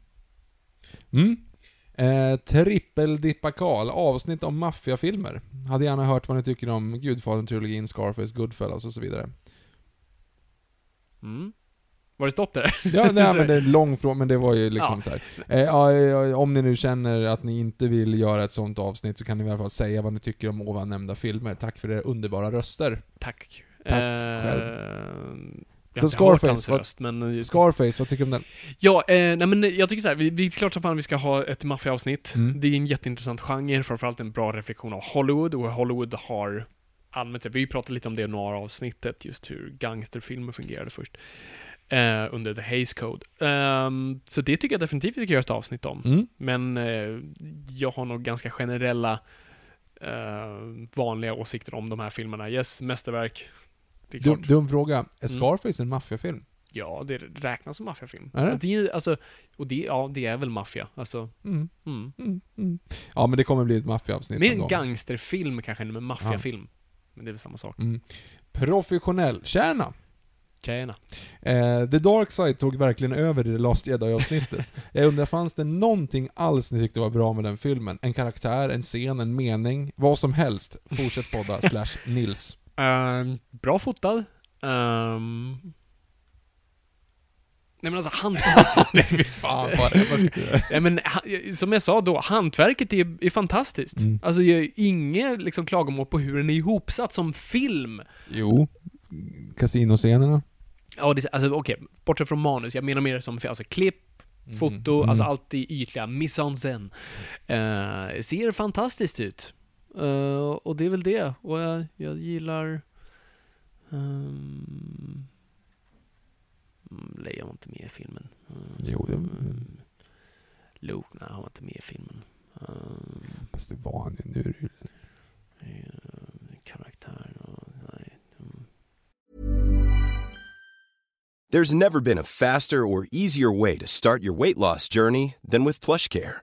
Mm. Eh, Trippeldipakal, avsnitt om maffiafilmer. Hade gärna hört vad ni tycker om Gudfadern-trilogin, Scarface, Goodfellas och så vidare. Mm. Var det stopp där? Ja, nej, men det är en lång fråga, men det var ju liksom Ja. så. Eh, om ni nu känner att ni inte vill göra ett sånt avsnitt så kan ni i alla fall säga vad ni tycker om ovan nämnda filmer. Tack för era underbara röster. Tack. Tack Eh, själv. Jag Så Scarface, vad- röst, men... Scarface, vad tycker du om den? Ja, eh, nej men jag tycker så här, vi, vi är klart som fan vi ska ha ett maffiaavsnitt. Mm. Det är en jätteintressant genre, framförallt en bra reflektion av Hollywood, och Hollywood har allmänt vi pratade lite om det i noir-avsnittet, just hur gangsterfilmer fungerade först. Eh, under The Hays Code. Ehm, så det tycker jag definitivt vi ska göra ett avsnitt om. Mm. Men eh, jag har nog ganska generella, eh, vanliga åsikter om de här filmerna. Yes, mästerverk. Det är Dum, klart. dum fråga. Är Mm. Scarface en maffiafilm? Ja, det räknas som maffiafilm. Är det? det är, ju, alltså, och det, ja, det är väl maffia. Alltså, Mm. mm. Mm. Mm. Ja, men det kommer bli ett maffiaavsnitt Mer en gangsterfilm kanske än en maffiafilm. Men det är väl samma sak. Mm. Professionell. Tjena! Tjena. Eh, The Dark Side tog verkligen över i det Last Jedi-avsnittet. Jag undrar, fanns det någonting alls ni tyckte var bra med den filmen? En karaktär, en scen, en mening? Vad som helst. Fortsätt podda, slash Nils. Ehm, bra fotad. Ehm, nej men alltså hantverket... Fan vad vad ska- nej men som jag sa då, hantverket är, är fantastiskt. Mm. Alltså jag har inget liksom klagomål på hur den är ihopsatt som film. Jo. Kasinoscenerna. Ja, det, alltså okej, bortsett från manus, jag menar mer som alltså klipp, foto, Mm. alltså allt i ytliga, mise en scène. Eh, ser fantastiskt ut. Eh, och det är väl det. Och jag, jag gillar... Um, Leia var inte med i filmen. Uh, Jo, det- um, Luke, nej, han var inte med i filmen. Um, Fast det var han ju. Nu är det ju... eh, karaktär och, nej. Mm. There's never been a faster or easier way to start your weight loss journey than with PlushCare.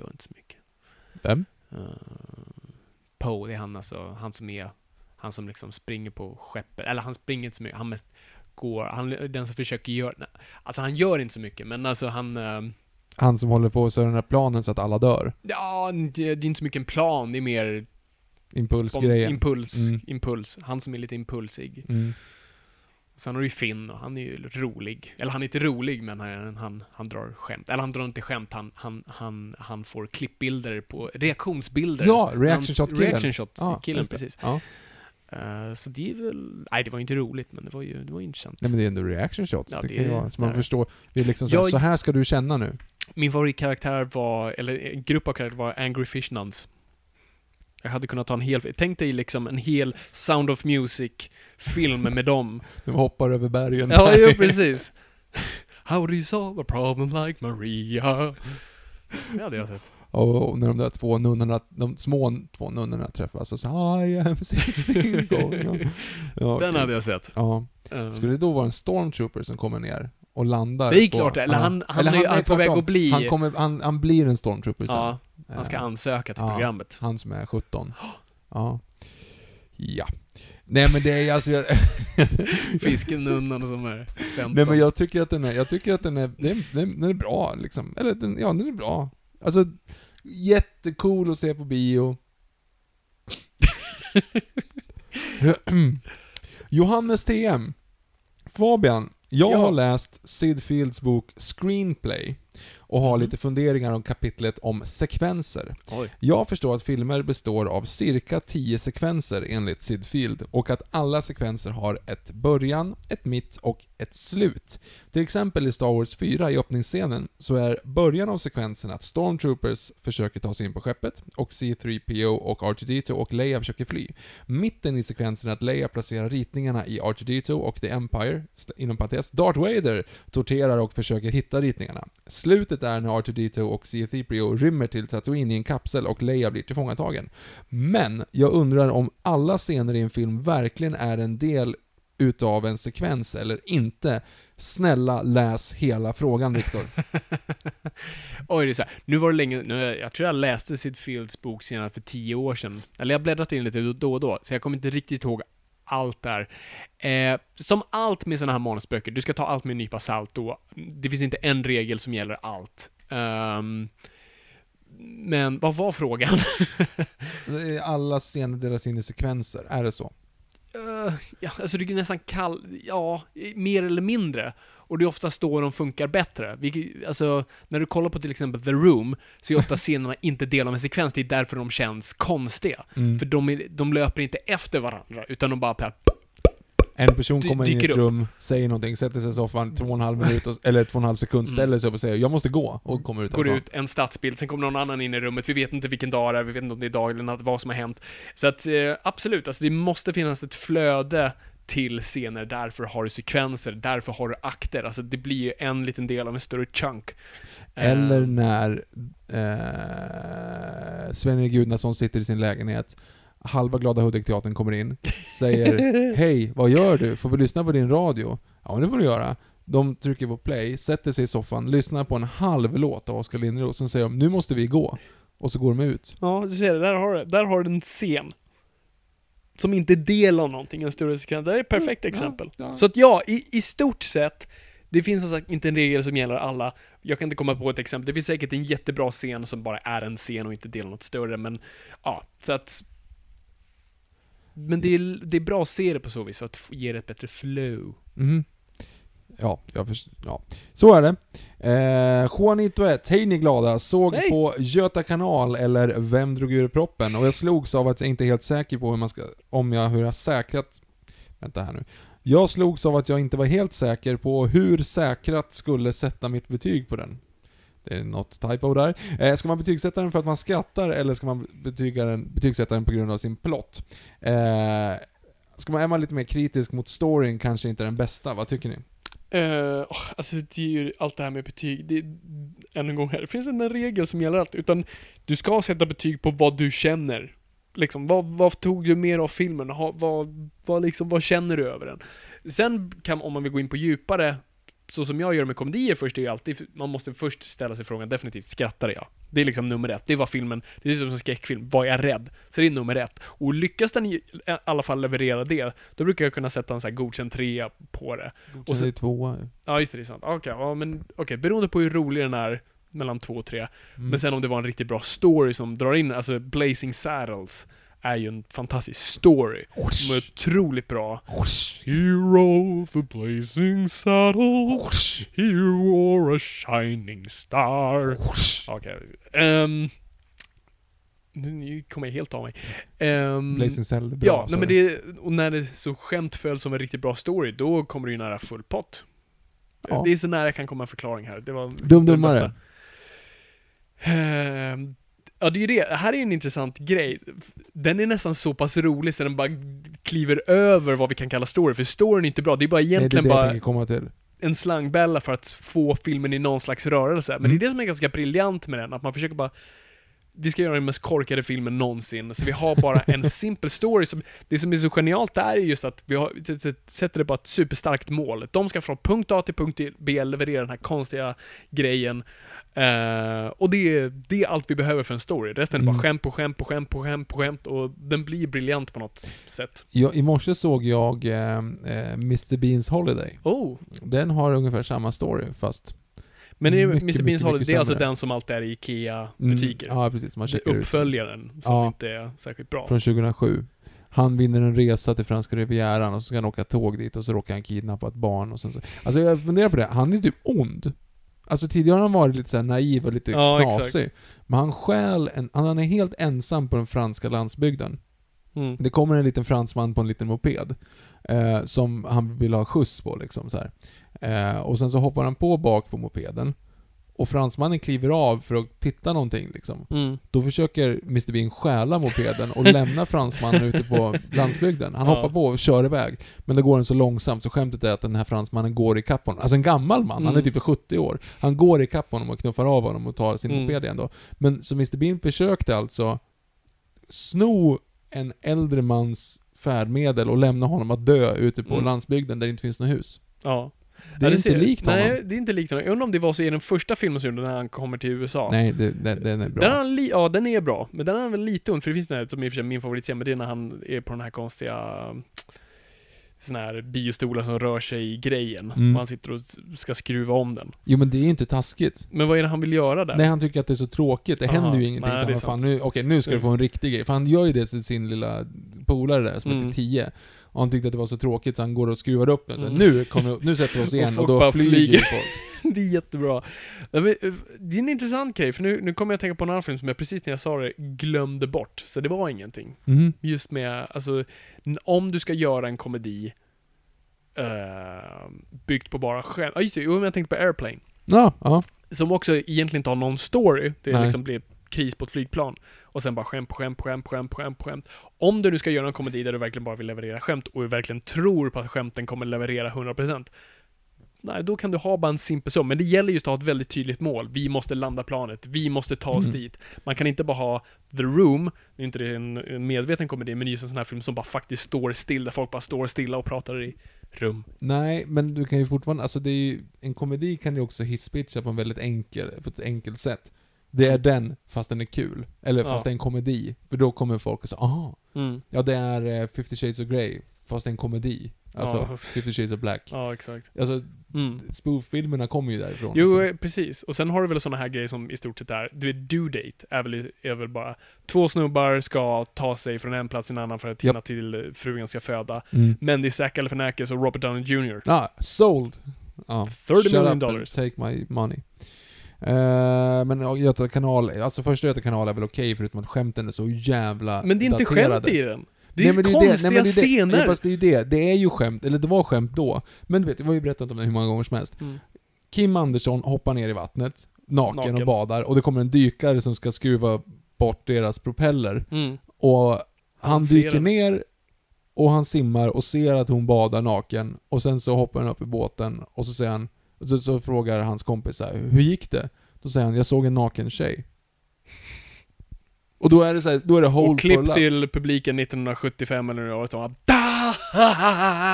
Gör inte så mycket. Vem? Uh, Poe, det är han alltså, han som är, han som liksom springer på skeppet, eller han springer inte så mycket, han mest går, han är den som försöker göra, nej, alltså han gör inte så mycket, men alltså han, uh, Han som håller på att den här planen så att alla dör. ja, det, det är inte så mycket en plan, det är mer Impulsgrejen. impuls, Mm. impuls, han som är lite impulsig. Mm. Sen har du ju Finn och han är ju rolig. Eller han är inte rolig, men han, han, han drar skämt. Eller han drar inte skämt, han, han, han, han får klippbilder på, reaktionsbilder. Ja, reaction shot-killen. Reaction shot-killen, det. precis. Ja. Eh, så det är väl, nej det var inte roligt, men det var ju, det var intressant. Nej men det är ändå reaction shots. Ja, det det kan ju vara, så man förstår. Det är liksom så, här, Jag- så här ska du känna nu. Min favoritkaraktär var, eller en grupp av karaktärer var Angry Fish Nuns. Jag hade kunnat ta en hel, tänk dig liksom en hel Sound of Music-film med dem. De hoppar över bergen. Ja, jo precis. How do you solve a problem like Maria? Det hade jag sett. Och när de där två nunnorna, de små två nunnorna träffas och så I am 16 going ja, Den okej. hade jag sett. Ja. Um, Skulle det då vara en stormtrooper som kommer ner och landar Det är på- klart det. Eller Ja. han- han är han är på väg att bli- Han, kommer, han, han blir en stormtrooper sen. ja, han ska Eh, ansöka till ja. programmet. Han som är 17. Ja. Ja. Nej men det är alltså... Jag, Fiskenunnan som är 15. nej men jag tycker att den är, jag tycker att den är, den, den, den är bra liksom. Eller den, ja den är bra. Alltså, jättecool att se på bio. Johannes TM. Fabian, jag Ja. har läst Sid Fields bok Screenplay och har Mm. lite funderingar om kapitlet om sekvenser. Oj. Jag förstår att filmer består av cirka 10 sekvenser enligt Sid Field och att alla sekvenser har ett början, ett mitt och ett slut. Till exempel i Star Wars 4 i öppningsscenen så är början av sekvensen att Stormtroopers försöker ta sig in på skeppet och C3PO och R2D2 och Leia försöker fly. Mitten i sekvensen är att Leia placerar ritningarna i R2D2 och The Empire, inom parentes, Darth Vader torterar och försöker hitta ritningarna. Slutet är när R2D2 och C3PO rymmer till Tatooine i en kapsel och Leia blir tillfångatagen. Men, jag undrar om alla scener i en film verkligen är en del utav en sekvens eller inte. Snälla läs hela frågan Viktor. Oj, det är så här. Nu var det länge, nu, jag tror jag läste Sid Fields bok senast för tio år sedan. Eller jag bläddrat in lite då och då, så jag kommer inte riktigt ihåg allt där. Eh, som allt med sådana här manusböcker, du ska ta allt med en nypa salt då. Det finns inte en regel som gäller allt. Ehm, men vad var frågan? Alla scener delas in i sekvenser, är det så? Eh, ja, alltså du kan nästan kalla, ja, mer eller mindre. Och det är oftast då de funkar bättre. Vilket, alltså, när du kollar på till exempel The Room, så är ofta scenerna inte del av en sekvens, det är därför de känns konstiga. Mm. För de, är, de löper inte efter varandra, utan de bara En person kommer in i ett upp. rum, säger någonting, sätter sig i soffan två och en halv minut, och, eller två och en halv sekund, Mm. ställer sig upp och säger 'Jag måste gå' och kommer ut går ut en stadsbild, sen kommer någon annan in i rummet, vi vet inte vilken dag det är, vi vet inte om det är dag eller natt, vad som har hänt. Så att eh, absolut, alltså det måste finnas ett flöde till scener, därför har du sekvenser, därför har du akter, alltså det blir ju en liten del av en större chunk. Eh, Eller när eh, Sven-Erik Gudnason sitter i sin lägenhet, halva Glada Hudik-teatern kommer in, säger 'Hej, vad gör du? Får vi lyssna på din radio?' Ja, men det får du göra. De trycker på play, sätter sig i soffan, lyssnar på en halv låt av Oskar Lindroth, sen säger de 'Nu måste vi gå' och så går de ut. Ja, du ser det. Där har du, där har du en scen. Som inte är del av någonting, en större sekvens. Det är ett perfekt exempel. Ja, ja. Så att ja, i, i stort sett, Det finns som sagt inte en regel som gäller alla. Jag kan inte komma på ett exempel. Det finns säkert en jättebra scen som bara är en scen och inte delar något större, men ja, så att... Men det är, det är bra att se det på så vis för att ge det ett bättre flow. Mhm. Ja, jag förstår. Ja. Så är det. Eh, Juanito 1, hej ni glada. Såg Hej. på Göta kanal eller Vem drog ur proppen? Och jag slogs av att jag inte är helt säker på hur man ska, om jag, hur jag säkrat... Vänta här nu. Jag slogs av att jag inte var helt säker på hur säkrat skulle sätta mitt betyg på den. Det är något typo där. Eh, ska man betygsätta den för att man skrattar eller ska man betyga den, betygsätta den på grund av sin plott? Eh, ska man, är man lite mer kritisk mot storyn kanske inte den bästa, vad tycker ni? Uh, alltså det är ju allt det här med betyg, det, än en gång här, det finns inte en regel som gäller allt, utan du ska sätta betyg på vad du känner. Liksom, vad, vad tog du mer av filmen? Ha, vad, vad, liksom, vad känner du över den? Sen kan, om man vill gå in på djupare, så som jag gör med komedier först, är ju alltid, man måste först ställa sig frågan, definitivt, skrattar jag? Det är liksom nummer ett. Det vad filmen, det är som en skräckfilm, var jag rädd? Så det är nummer ett. Och lyckas den i alla fall leverera det, då brukar jag kunna sätta en så här godkänd trea på det. Så, tvåa. Ja, just det, det är sant. Okej, ja men okej, beroende på hur rolig den är mellan två och tre. Mm. Men sen om det var en riktigt bra story som drar in, alltså Blazing Saddles är ju en fantastisk story. Som är otroligt bra. Hero of the blazing saddles, he wore a shining star. Okej, ehm... nu- nu kommer jag helt av mig. Um, Blazing Cell, det är bra. Ja, sa nej, men det, och när det så skämt föll som en riktigt bra story, då kommer det ju nära full pott. Ja. Det är så nära jag kan komma en förklaring här. Det var Dum Dummare. bästa. Ja, det är ju det. Här är en intressant grej. Den är nästan så pass rolig så den bara kliver över vad vi kan kalla story, för storyn är inte bra. Det är bara Nej, det är egentligen det bara komma till. en slangbälla för att få filmen i någon slags rörelse. Men Mm. det är det som är ganska briljant med den, att man försöker bara vi ska göra den mest korkade filmen någonsin, så vi har bara en simpel story. Som, det som är så genialt där är just att vi har, sätter det på ett superstarkt mål. De ska från punkt A till punkt B leverera den här konstiga grejen. Eh, och det är, det är allt vi behöver för en story. Resten är bara Mm. skämt på skämt på skämt på skämt på skämt och den blir briljant på något sätt. Jag, I morse såg jag eh, eh, Mr Beans Holiday. Oh! Den har ungefär samma story, fast... Men är Mycket, Mr. Beans mycket, Holiday, mycket det är alltså den som alltid är i Mm, IKEA-butiker? Ja, precis. Man Det checkar är ut. uppföljaren som Ja. inte är särskilt bra. Från 2007. Han vinner en resa till franska rivieran och så ska han åka tåg dit och så råkar han kidnappa ett barn och sen så... Alltså jag funderar på det, han är typ ond. Alltså tidigare har han varit lite så här naiv och lite Ja, knasig. exakt. Men han stjäl en, han är helt ensam på den franska landsbygden. Mm. Det kommer en liten fransman på en liten moped. Eh, som han vill ha skjuts på liksom så. Eh, och sen så hoppar han på bak på mopeden. Och fransmannen kliver av för att titta någonting liksom. Mm. Då försöker Mr Bean stjäla mopeden och lämna fransmannen ute på landsbygden. Han Ja. hoppar på och kör iväg. Men det går den så långsamt så skämtet är att den här fransmannen går i kapp honom. Alltså en gammal man, han är Mm. typ 70 år. Han går i kapp honom och knuffar av honom och tar sin Mm. moped igen då. Men så Mr Bean försökte alltså sno en äldre mans färdmedel och lämna honom att dö ute på Mm. landsbygden där det inte finns något hus. Ja. Det är Ja, inte likt honom. Nej, det är inte likt honom. Jag undrar om det var så i den första filmen som när han kommer till USA. Nej, det, det, den är bra. Den li- ja, den är bra. Men den är väl lite ont, för det finns den här som i och för sig är min favoritscen, men det är när han är på den här konstiga sån här biostolar som rör sig i grejen. Mm. Han sitter och ska skruva om den. Jo men det är ju inte taskigt. Men vad är det han vill göra där? Nej, han tycker att det är så tråkigt. Det Aha, händer ju ingenting. nej, så är han, fan, nu, okej, nu ska du få en riktig grej. För han gör ju det till sin lilla polare där, som är Mm. typ 10. Och han tyckte att det var så tråkigt så han går och skruvar upp den. Så här, Mm. nu, kommer, nu sätter vi oss Och igen och, folk då flyger, flyger. folk. det är jättebra. Eh, Det är en intressant grej, för nu, nu kommer jag att tänka på en annan film som jag precis när jag sa det glömde bort. Så det var ingenting. Mhm. Just med, alltså, om du ska göra en komedi uh, byggt på bara skämt. Ja, just det. Jag tänkte på Airplane. Ja, ja. Som också egentligen inte har någon story. Det Nej. liksom blir kris på ett flygplan. Och sen bara skämt skämt skämt skämt skämt skämt. Om du nu ska göra en komedi där du verkligen bara vill leverera skämt och verkligen tror på att skämten kommer leverera 100%. Nej, då kan du ha bara en simpel sum. Men det gäller just att ha ett väldigt tydligt mål. Vi måste landa planet. Vi måste ta oss Mm. dit. Man kan inte bara ha The Room, nu är inte det en, en medveten komedi, men just en sån här film som bara faktiskt står still, där folk bara står stilla och pratar i rum. Nej, men du kan ju fortfarande, alltså det är ju, en komedi kan ju också hisspitcha på en väldigt enkel, på ett enkelt sätt. Det är den, fast den är kul. Eller fast Ja. det är en komedi. För då kommer folk och säger aha, Mm. ja det är eh, 50 shades of Grey, fast det är en komedi. Alltså, Ja. 50 shades of black. Ja, exakt. Alltså, Mm. spoof-filmerna kommer ju därifrån. Jo, liksom. eh, precis. Och sen har du väl såna här grejer som i stort sett är, du vet, due date är väl, är väl bara två snubbar ska ta sig från en plats till en annan för att hinna Japp. till eh, frugan ska föda. Mm. Men det är Zac Galifianakis och Robert Downey Jr. Ah, sold! Ja. 30 Shut million dollars. Take my money. Eh, men Göta kanal, alltså första Göta kanal är väl okej förutom att skämten är så jävla Men det är inte daterade. skämt i den. Det Nej, är men det konstiga nej, men det är det. scener. Ja, fast det är ju det. Det är ju skämt, eller det var skämt då. Men du vet, vi har ju berättat om det hur många gånger som helst. Mm. Kim Andersson hoppar ner i vattnet, naken, Naken. och badar, och det kommer en dykare som ska skruva bort deras propeller. Mm. Och han Han dyker den. ner, och han simmar och ser att hon badar naken, och sen så hoppar han upp i båten, och så säger han, så, så frågar hans kompis så här, hur gick det? Då säger han, jag såg en naken tjej. Och då är det så här, då är det hold Och klipp till publiken 1975 eller något och da!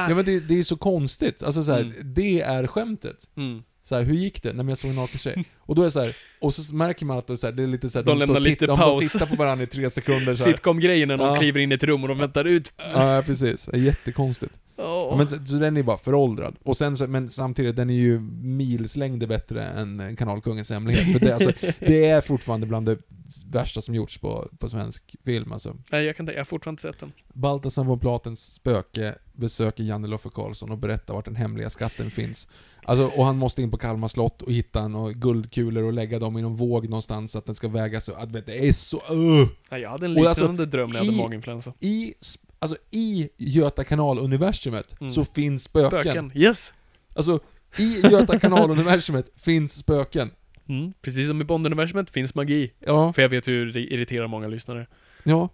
Ja men det, det är så konstigt, alltså så här, Mm. det är skämtet. Mm. Så här, hur gick det? Nej men jag såg en naken tjej. Och då är det så här, och så märker man att det, så här, det är lite så här, De står lämnar lite de, paus. de tittar på varandra i tre sekunder så. Sitcom-grejen när någon Ja. kliver in i ett rum och de väntar ut. Ja, precis. Det är jättekonstigt. Ja, men så, så den är bara föråldrad. Och sen så, men samtidigt, den är ju milslängder bättre än Kanalkungens hemlighet. För det, alltså, det är fortfarande bland det värsta som gjorts på, på svensk film alltså. Nej, jag kan tänka, jag har fortfarande inte sett den. Baltasar von Platens spöke besöker Janne Loffe Karlsson och berättar vart den hemliga skatten finns. Alltså, och han måste in på Kalmar slott och hitta några guldkulor och lägga dem i någon våg någonstans så att den ska väga så... Att, vet, det är så... Uh! Nej, jag hade en liknande alltså, dröm när jag hade maginfluensa. I, alltså, i Göta kanal-universumet Mm. så finns spöken. Spöken. Yes! Alltså, i Göta kanal-universumet finns spöken. Mm. Precis som i Bond-universumet finns magi. Ja, För jag vet hur det irriterar många lyssnare. ja.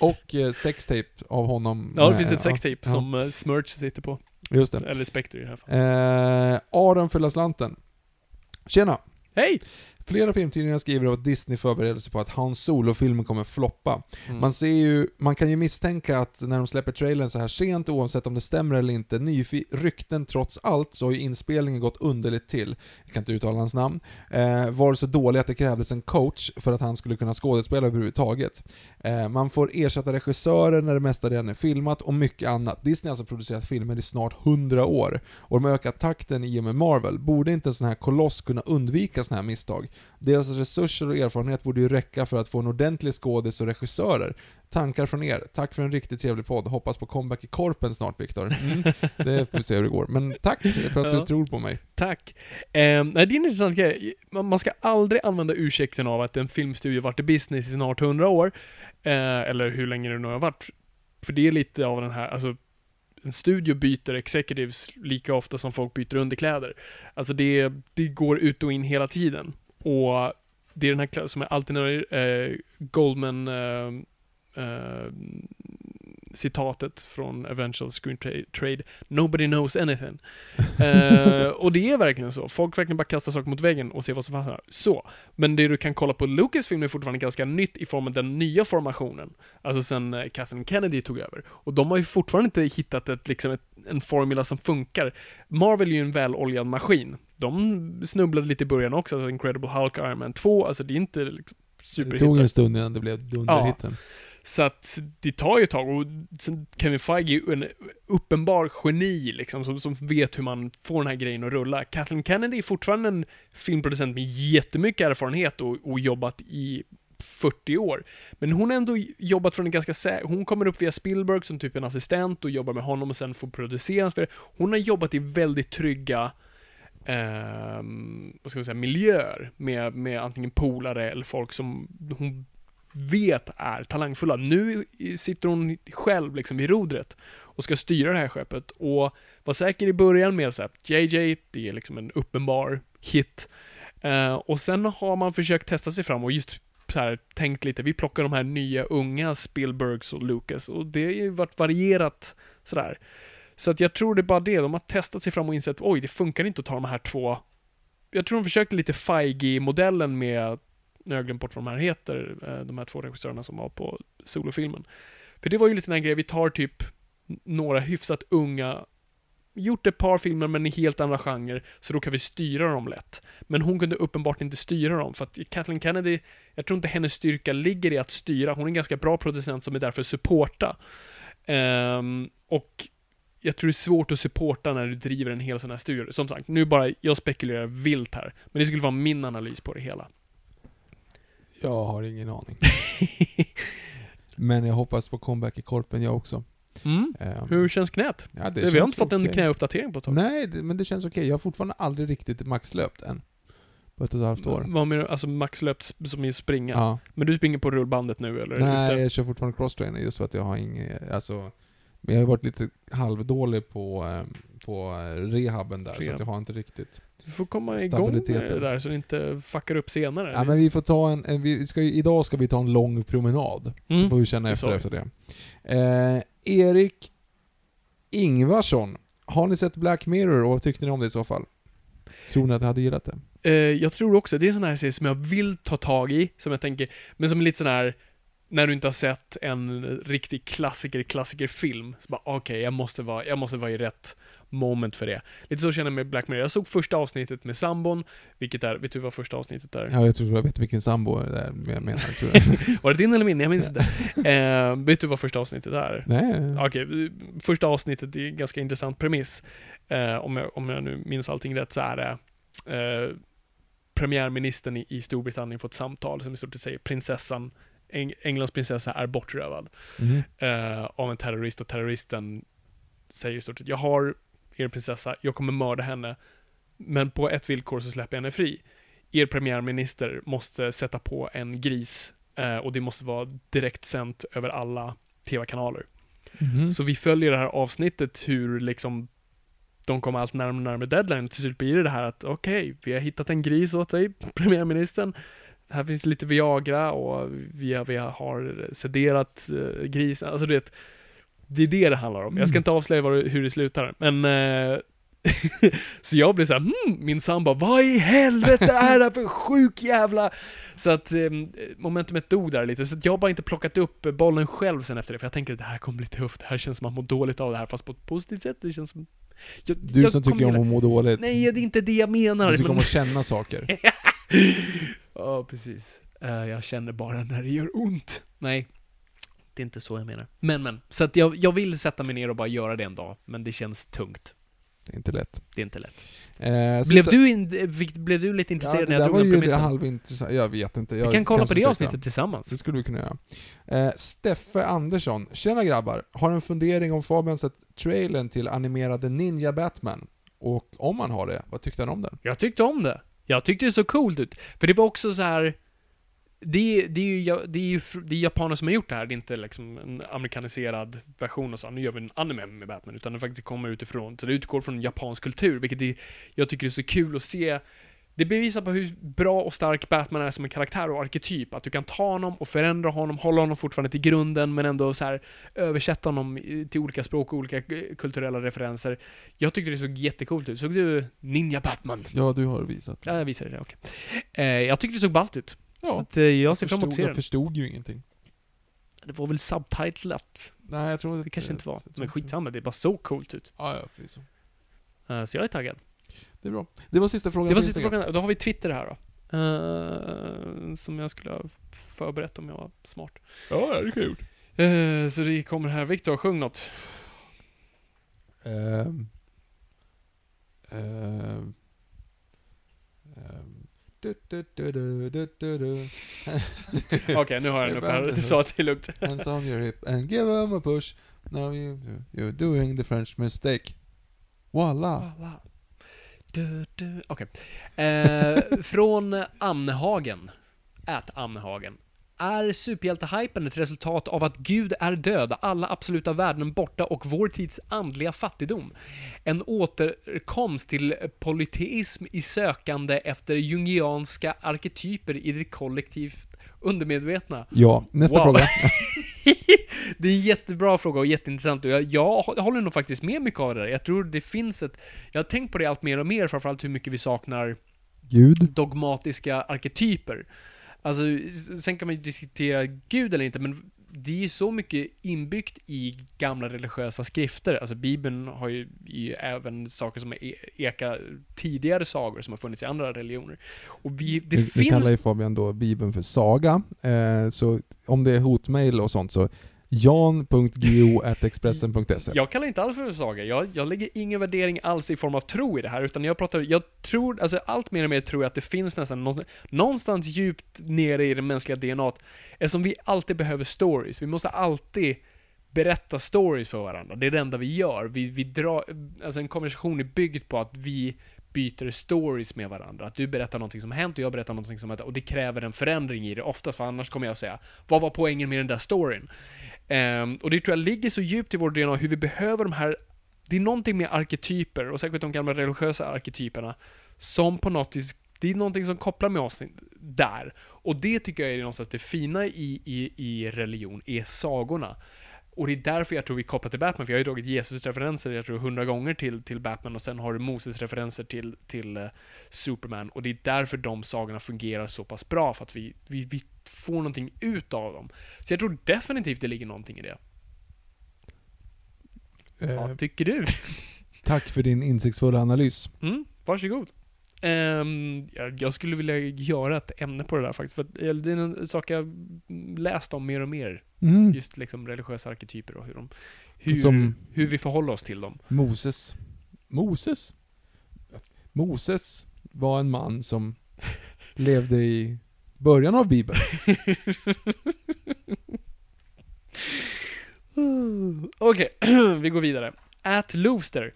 Och eh, sextape av honom. Ja, det med- finns ett sextape ja, som uh, Smirch sitter på. Just det. Eller Spectre i det här fallet. Eh, Aron för slanten. Tjena! Hej! Flera filmtidningar skriver att Disney förbereder sig på att Hans Solo-filmen kommer floppa. Mm. Man ser ju, man kan ju misstänka att när de släpper trailern så här sent, oavsett om det stämmer eller inte, nyfi- rykten trots allt, så har ju inspelningen gått underligt till. Jag kan inte uttala hans namn. Eh, var så dålig att det krävdes en coach för att han skulle kunna skådespela överhuvudtaget. Eh, man får ersätta regissörer när det mesta redan är filmat och mycket annat. Disney har alltså producerat filmer i snart 100 år. Och de har ökat takten i och med Marvel. Borde inte en sån här koloss kunna undvika såna här misstag? Deras resurser och erfarenhet borde ju räcka för att få en ordentlig skådis och regissörer. Tankar från er. Tack för en riktigt trevlig podd. Hoppas på comeback i korpen snart, Viktor. Mm, det får vi se hur det går. Men tack för att Ja. du tror på mig. Tack. Eh, det är en intressant grej. Man man ska aldrig använda ursäkten av att en filmstudio varit i business i snart 100 år. Eh, eller hur länge det nu har varit. För det är lite av den här, alltså en studio byter executives lika ofta som folk byter underkläder. Alltså det, det går ut och in hela tiden. Och det är den här som är alltid när eh, Goldman eh, eh, citatet från Eventual Screen Tra- Trade Nobody knows anything. Eh, och det är verkligen så. Folk verkligen bara kastar saker mot väggen och ser vad som fastnar. Så. Men det du kan kolla på Lucasfilm är fortfarande ganska nytt i form av den nya formationen. Alltså sen eh, Kathleen Kennedy tog över. Och de har ju fortfarande inte hittat ett, liksom ett, en formula som funkar. Marvel är ju en väloljad maskin. De snubblade lite i början också, alltså Incredible Hulk, Iron Man 2, alltså det är inte liksom Det superhittar. tog en stund innan det blev dunderhitten. Så att det tar ju ett tag och sen Kevin Feige är ju en uppenbar geni liksom, som, som vet hur man får den här grejen att rulla. Kathleen Kennedy är fortfarande en filmproducent med jättemycket erfarenhet och, och jobbat i 40 år. Men hon har ändå jobbat från en ganska sä- Hon kommer upp via Spielberg som typ en assistent och jobbar med honom och sen får producera hans spelare. Hon har jobbat i väldigt trygga eh, vad ska man säga, miljöer med, med antingen polare eller folk som hon vet är talangfulla. Nu sitter hon själv liksom vid rodret och ska styra det här skeppet och var säker i början med så JJ, det är liksom en uppenbar hit. Eh, och sen har man försökt testa sig fram och just så här, tänkt lite, vi plockar de här nya unga Spielbergs och Lucas och det har ju varit varierat sådär. Så att jag tror det är bara det, de har testat sig fram och insett, oj, det funkar inte att ta de här två jag tror de försökte lite Feige-modellen med, nu har jag glömt bort vad de här heter, eh, de här två regissörerna som var på solofilmen. För det var ju lite den här grejen, vi tar typ några hyfsat unga, gjort ett par filmer men i helt andra genrer, så då kan vi styra dem lätt. Men hon kunde uppenbart inte styra dem, för att Kathleen Kennedy, jag tror inte hennes styrka ligger i att styra, hon är en ganska bra producent som är där för att supporta. Um, och jag tror det är svårt att supporta när du driver en hel sån här studio. Som sagt, nu bara, jag spekulerar vilt här. Men det skulle vara min analys på det hela. Jag har ingen aning. Men jag hoppas på comeback i korpen jag också. Mm. Ehm, Hur känns knät? ja, det vi har inte fått en okej. knäuppdatering på ett tag. Nej, det, men det känns okej. Jag har fortfarande aldrig riktigt maxlöpt än. På ett och ett halvt år. Vad menar du? Alltså maxlöpt som i springa? Ja. Men du springer på rullbandet nu eller? Nej, ute? jag kör fortfarande crosstrainer just för att jag har inget, alltså men jag har varit lite halvdålig på, ehm, på eh, rehaben där, så Rehab. att jag har inte riktigt... Du får komma igång med det där så det inte fuckar upp senare. Ja men vi får ta en, en vi ska, idag ska vi ta en lång promenad. Mm, Så får vi känna efter efter det. Eh, Erik Ingvarsson. Har ni sett Black Mirror och vad tyckte ni om det i så fall? Tror ni att jag hade gillat det? Eh, jag tror också, det är en sån här serie som jag vill ta tag i, som jag tänker, men som är lite sån här när du inte har sett en riktig klassiker, klassikerfilm, så bara okej, jag måste vara, jag måste vara i rätt moment för det. Lite så känner jag med Black Mirror. Jag såg första avsnittet med sambon, vilket är, vet du vad första avsnittet är? Ja, jag tror jag vet vilken sambo det är jag menar, tror jag. Var det din eller min? Jag minns inte. Eh, vet du vad första avsnittet är? Nej. Okej, första avsnittet är en ganska intressant premiss. Eh, om, jag, om jag nu minns allting rätt så är det eh, premiärministern i, i Storbritannien får ett samtal som i stort sett säger prinsessan, Eng, Englands prinsessa är bortrövad Mhm. eh, av en terrorist och terroristen säger i stort sett jag har er prinsessa, jag kommer mörda henne men på ett villkor så släpper jag henne fri. Er premiärminister måste sätta på en gris eh, och det måste vara direkt sänt över alla tv-kanaler. Mhm. Så vi följer det här avsnittet hur liksom de kommer allt närmare och närmare deadline. Till slut blir det det här att okej, vi har hittat en gris åt dig, premiärministern. Här finns lite Viagra och vi har, vi har sederat uh, grisen. Alltså du vet, det är det det handlar om. Jag ska Mm. inte avslöja det- hur det slutar, men eh, så jag blir så här, hmm, min sambo, vad i helvete är det här för sjuk jävla... Så att eh, momentumet dog där lite, så att jag har bara inte plockat upp bollen själv sen efter det, för jag tänker att det här kommer bli tufft, det här känns som att man mår dåligt av det här, fast på ett positivt sätt, det känns som... Jag, Du jag som tycker om att må dåligt. Nej, det är inte det jag menar. Du tycker men- om att känna saker. Ja, precis. Eh, jag känner bara när det gör ont. Nej, det är inte så jag menar. Men, men. Så att jag, jag vill sätta mig ner och bara göra det en dag, men det känns tungt. Det är inte lätt. Det är inte lätt. Eh, Blev du, in, blev du lite Ja, intresserad det när jag drog upp ju det premissen? halvintressant. Jag vet inte. Jag Vi kan kolla på det avsnittet tillsammans. Det skulle vi kunna göra. Eh, Steffe Andersson. Tjena grabbar. Har en fundering om Fabian sett trailern till animerade Ninja Batman. Och om han har det, vad tyckte han om den? Jag tyckte om det. Jag tyckte det såg coolt ut. För det var också så här. Det, det, är ju, det är ju det är japaner som har gjort det här, det är inte liksom en amerikaniserad version och så, nu gör vi en anime med Batman, utan det faktiskt kommer utifrån, så det utgår från japansk kultur, vilket är, jag tycker är så kul att se. Det bevisar på hur bra och stark Batman är som en karaktär och arketyp, att du kan ta honom och förändra honom, hålla honom fortfarande till grunden, men ändå så här översätta honom till olika språk och olika eh, kulturella referenser. Jag tyckte det såg jättecoolt ut. Såg du Ninja Batman? Ja, du har visat. Ja, jag visade det, okej. Eh, jag tyckte det såg ballt ut. Ja, så att, eh, jag ser fram emot att förstod, se jag förstod ju ingenting. Det var väl subtitlat? Nej, jag tror Det kanske inte var. Men skitsamma, det bara såg coolt ut. Ja, ja, precis. Eh, så jag är taggad. Det är bra. Det var sista frågan Det var sista frågan. Då har vi Twitter här då. Eh, som jag skulle ha förberett om jag var smart. Ja, det kan jag gjort. Eh, så det kommer här. Viktor, sjung något. Ehm. Ehm. Ehm. Okej, nu har jag den uppe här. Du sa att det är lugnt. Hands on your hip and give them a push. Now you, you're doing the French mistake. Voila. Du. Okej. Eh, från Amnehagen. Ät Amnehagen. Är superhjältehypen ett resultat av att Gud är död, alla absoluta värden borta och vår tids andliga fattigdom? En återkomst till polyteism i sökande efter jungianska arketyper i det kollektivt undermedvetna? Ja, nästa Wow. fråga. det är en jättebra fråga och jätteintressant jag, jag håller nog faktiskt med mycket av det där. Jag tror det finns ett... Jag har tänkt på det allt mer och mer, framförallt hur mycket vi saknar Gud. dogmatiska arketyper. Alltså, sen kan man ju diskutera Gud eller inte, men det är ju så mycket inbyggt i gamla religiösa skrifter. Alltså Bibeln har ju, ju även saker som e- eka tidigare sagor som har funnits i andra religioner. Och vi, det Vi, finns... vi kallar ju Fabian då Bibeln för saga. Eh, så om det är hotmail och sånt så jan.go.expressen.se Jag kallar inte alls för saga. Jag, jag lägger ingen värdering alls i form av tro i det här, utan jag pratar, jag tror, alltså allt mer och mer tror jag att det finns nästan någonstans djupt nere i det mänskliga DNA eftersom vi alltid behöver stories. Vi måste alltid berätta stories för varandra. Det är det enda vi gör. Vi, vi drar, alltså en konversation är byggd på att vi byter stories med varandra. Att du berättar någonting som har hänt och jag berättar någonting som har hänt och det kräver en förändring i det oftast, för annars kommer jag säga Vad var poängen med den där storyn? Um, och det tror jag ligger så djupt i vår DNA hur vi behöver de här Det är någonting med arketyper, och särskilt de gamla religiösa arketyperna, som på något vis det är någonting som kopplar med oss där. Och det tycker jag är någonstans det fina i, i, i religion, är sagorna. Och det är därför jag tror vi kopplar till Batman, för jag har ju dragit Jesus-referenser, jag tror hundra gånger till, till Batman och sen har du Moses-referenser till, till uh, Superman. Och det är därför de sagorna fungerar så pass bra, för att vi, vi, vi får någonting ut av dem. Så jag tror definitivt det ligger någonting i det. Eh, Vad tycker du? tack för din insiktsfulla analys. Mm, varsågod. Um, jag, jag skulle vilja göra ett ämne på det där faktiskt, för att, det är en sak jag läst om mer och mer. Mm. Just liksom religiösa arketyper och hur de... Hur, Som- hur vi förhåller oss till dem. Moses. Moses? Moses var en man som levde i början av Bibeln. Okej, vi går vidare. At Looster.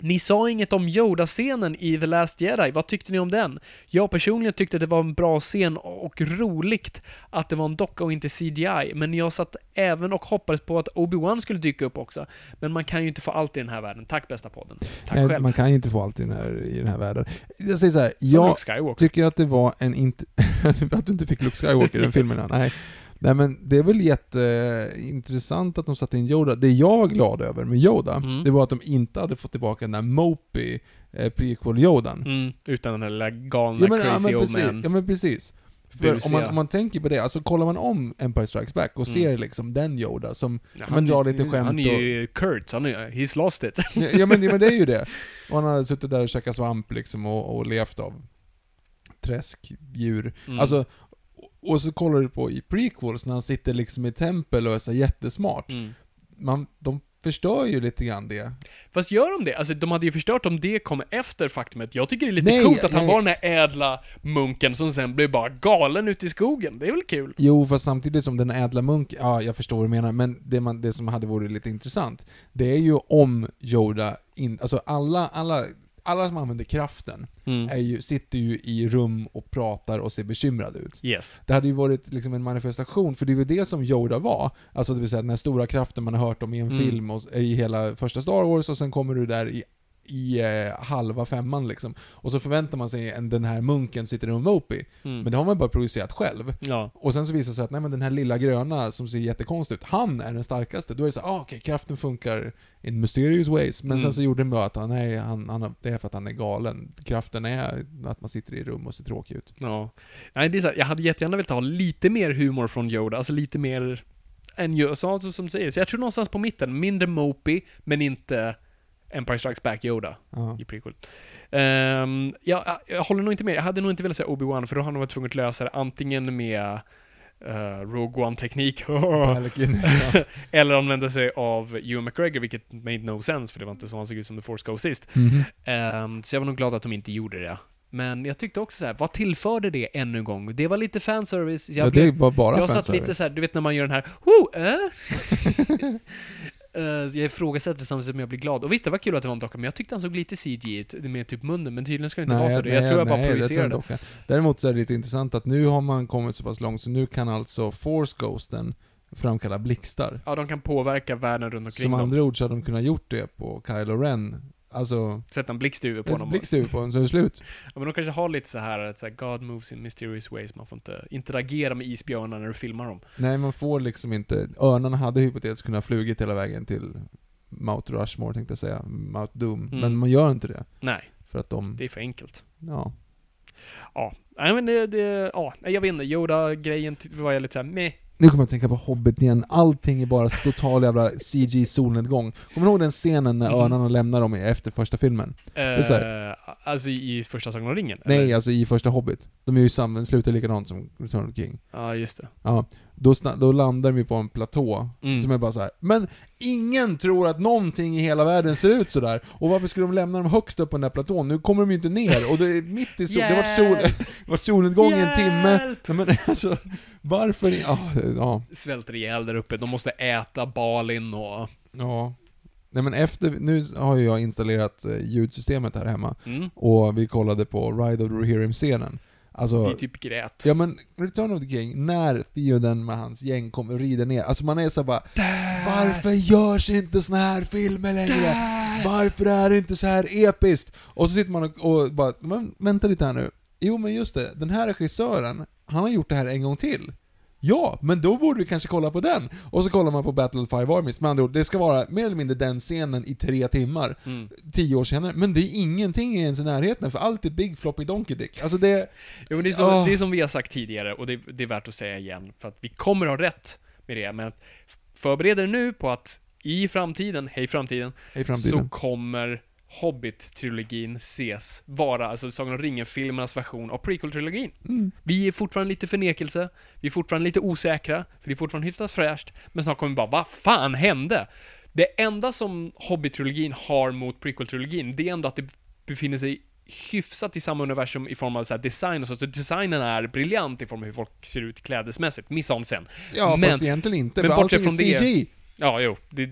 Ni sa inget om Yoda-scenen i The Last Jedi. Vad tyckte ni om den? Jag personligen tyckte att det var en bra scen och roligt att det var en docka och inte CGI, men jag satt även och hoppades på att Obi-Wan skulle dyka upp också. Men man kan ju inte få allt i den här världen. Tack bästa podden. Tack Nej, själv. man kan ju inte få allt i den här, i den här världen. Jag säger så här, jag tycker att det var en inte... att du inte fick Luke Skywalker i den filmen, nej. Nej men det är väl jätteintressant att de satte in Yoda. Det jag är glad över med Yoda, Mm. det var att de inte hade fått tillbaka den där mopey eh, prequel-Yodan. Mm, utan den där lilla galna Ja men, ja, crazy men old precis, man. ja men precis. För om man, om man tänker på det, alltså kollar man om Empire Strikes Back och Mm. ser liksom den Yoda som, Ja, man drar lite Han skämt är ju Kurt, han är, he's lost it. ja men, ja men det är ju det. Och han hade suttit där och käkat svamp liksom och, och levt av träskdjur. Mm. Alltså, och- så kollar du på i prequels när han sitter liksom i tempel och är så jättesmart. Mm. Man, de förstör ju lite grann det. Fast gör de det? Alltså de hade ju förstört om det kom efter faktumet. Jag tycker det är lite Nej, coolt att han nej. var den här ädla munken som sen blev bara galen ute i skogen. Det är väl kul? Jo, fast samtidigt som den ädla munk, ja jag förstår vad du menar, men det, man, det som hade varit lite intressant, det är ju om Yoda, in, alltså alla, alla, alla som använder kraften, Mm. är ju, sitter ju i rum och pratar och ser bekymrade ut. Yes. Det hade ju varit liksom en manifestation, för det är ju det som Yoda var. Alltså det vill säga den här stora kraften man har hört om i en Mm. film och i hela första Star Wars och sen kommer du där i, i eh, halva femman liksom. Och så förväntar man sig en, den här munken sitter i en mopey. Mm. Men det har man bara projicerat själv. Ja. Och sen så visar det sig att nej men den här lilla gröna som ser jättekonstig ut, han är den starkaste. Då är det så ah, okej, kraften funkar in mysterious ways. Men Mm. sen så gjorde den bara att han, nej, han, han, det är för att han är galen. Kraften är att man sitter i rum och ser tråkig ut. Ja. Nej, det är så här, jag hade jättegärna velat ha lite mer humor från Yoda, alltså lite mer än jag sa som säger. Så jag tror någonstans på mitten, mindre mopey, men inte Empire Strikes Back Yoda i prequel. Ehm, jag, jag, håller nog inte med. Jag hade nog inte velat säga Obi-Wan, för då hade han varit tvungen att lösa det antingen med uh, Rogue One-teknik, eller använda sig av Ewan McGregor, vilket made no sense, för det var inte så han såg ut som The Force Ghost sist. Mhm. Ehm, så jag var nog glad att de inte gjorde det. Men jag tyckte också så här, vad tillförde det ännu en gång? Det var lite fanservice. Jag, Ja, blev, det var bara jag satt fanservice. lite så här, du vet när man gör den här, Woo, äh? Eh, jag ifrågasätter samtidigt som jag blir glad. Och visst, det var kul att det var en docka, men jag tyckte han såg lite CG ut, med typ munnen, men tydligen ska det inte vara så. jag tror jag bara nej, det tror projicerade. jag. Däremot så är det lite intressant att nu har man kommit så pass långt så nu kan alltså Force Ghosten framkalla blixtar. Ja, de kan påverka världen runt omkring Som dem. andra ord så hade de kunnat gjort det på Kylo Ren. Alltså, Sätta en huvudet på honom. huvudet på honom så är det slut. Ja, men de kanske har lite så här att så här, God moves in mysterious ways, man får inte interagera med isbjörnar när du filmar dem. Nej, man får liksom inte... Örnarna hade hypotetiskt kunnat flugit hela vägen till Mount Rushmore tänkte jag säga, Mount Doom. Mm. Men man gör inte det. Nej, För att de, det är för enkelt. ja. Ja, nej men det, det ja, jag vet inte, Yoda-grejen var jag lite såhär meh. Nu kommer jag att tänka på Hobbit igen. Allting är bara total jävla CG-solnedgång. Kommer du ihåg den scenen när Mhm. örnarna lämnar dem efter första filmen? Eh, alltså i första Sagan om ringen? Nej, eller? alltså i första Hobbit. De är ju samma, slutar likadant som Return of the King. Ja, just det. Ja. Då, då landar vi på en platå, Mm. som är bara så här. Men ingen tror att någonting i hela världen ser ut sådär. Och varför skulle de lämna dem högst upp på den där platån? Nu kommer de ju inte ner, och det är mitt i sol, det var sol, Hjälp! det var solnedgång i en timme. Nej, men alltså, varför? Ja, ja, Svälter ihjäl där uppe. De måste äta Balin och... ja. Nej men efter, nu har ju jag installerat eh, ljudsystemet här hemma, Mm. och vi kollade på Ride of the Rohirrim-scenen. Alltså, Vi typ grät. Ja men, Return of the King, när Theoden med hans gäng kommer och rider ner, alltså man är så bara Varför görs inte såna här filmer längre? Varför är det inte så här episkt? Och så sitter man och, och bara, men vänta lite här nu. Jo men just det, den här regissören, han har gjort det här en gång till. Ja, men då borde vi kanske kolla på den. Och så kollar man på Battle of Five Armies, med andra ord, det ska vara mer eller mindre den scenen i tre timmar, Mm. tio år senare. Men det är ingenting ens i närheten, för allt är Big Floppy Donkey Dick. Alltså det... Jo, men det, är som, Ah. det är som vi har sagt tidigare, och det, det är värt att säga igen, för att vi kommer ha rätt med det, men förbered er nu på att i framtiden, hej framtiden, I framtiden. så kommer Hobbit-trilogin ses vara, alltså Sagan om ringen-filmernas version av prequel-trilogin. Mm. Vi är fortfarande lite förnekelse, vi är fortfarande lite osäkra, för det är fortfarande hyfsat fräscht, men snart kommer vi bara, vad fan hände? Det enda som Hobbit-trilogin har mot prequel-trilogin, det är ändå att det befinner sig hyfsat i samma universum i form av så design och så, så designen är briljant i form av hur folk ser ut klädesmässigt, mise en scène. Ja, Men- fast egentligen inte, men för bortsett allting är från det- CG. Ja, jo, det,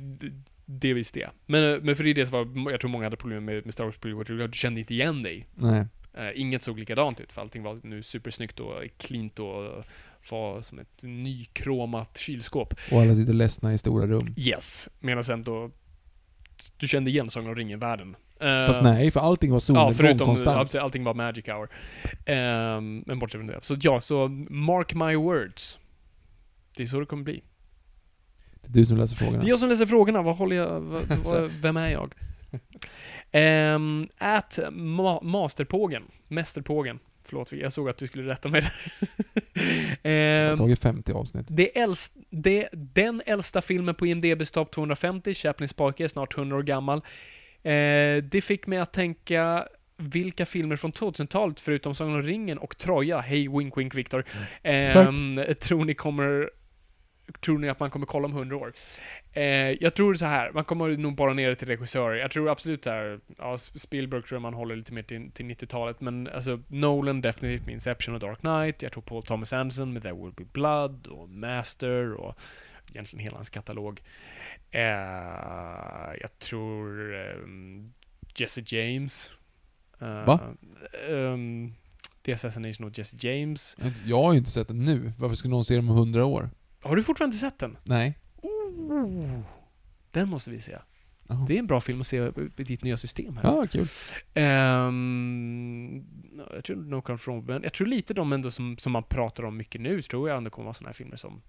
det, det visst det. Men, men för det är det som var, jag tror många hade problem med, med Star Wars prequel, du kände inte igen dig. Nej. Eh, inget såg likadant ut, för allting var nu supersnyggt och cleant och var som ett nykromat kylskåp. Och alla sitter ledsna i stora rum. Yes. Medan ändå du kände igen Sagan om ringen-världen. Eh, Fast nej, för allting var Ja, solnedgång förutom konstant. all- allting var Magic Hour. Ehm, men bortsett från det. Så ja, så mark my words. Det är så det kommer bli. Det är du som läser frågorna. Det är jag som läser frågorna. Vad håller jag... Vad, vad, vem är jag? Um, at ma Masterpågen. Mästerpågen. Förlåt, jag såg att du skulle rätta mig där. Jag har Ehm, tagit 50 avsnitt. det äldst, det, den äldsta filmen på IMDB's topp 250, Chaplins pojke, är snart 100 år gammal. Eh, det fick mig att tänka vilka filmer från 2000-talet, förutom Sagan om ringen och Troja, hej wink wink Viktor, ehm, tror ni kommer Tror ni att man kommer kolla om 100 år? Eh, jag tror så här, man kommer nog bara ner till regissörer. Jag tror absolut där, ja, Spielberg tror jag man håller lite mer till, till 90-talet, men alltså Nolan definitivt med Inception och Dark Knight. Jag tror Paul Thomas Anderson med There Will Be Blood och Master och egentligen hela hans katalog. Eh, jag tror ehm, Jesse James. Eh, Va? ehm, The Assassination of Jesse James. Jag har ju inte sett den nu. Varför skulle någon se den om 100 år? Har du fortfarande inte sett den? Nej. Oh, den måste vi se. Jaha. Det är en bra film att se i ditt nya system här. Ja, kul. Ehm, jag tror No for Old Men. Jag tror lite de ändå som, som man pratar om mycket nu, tror jag ändå kommer vara såna här filmer som...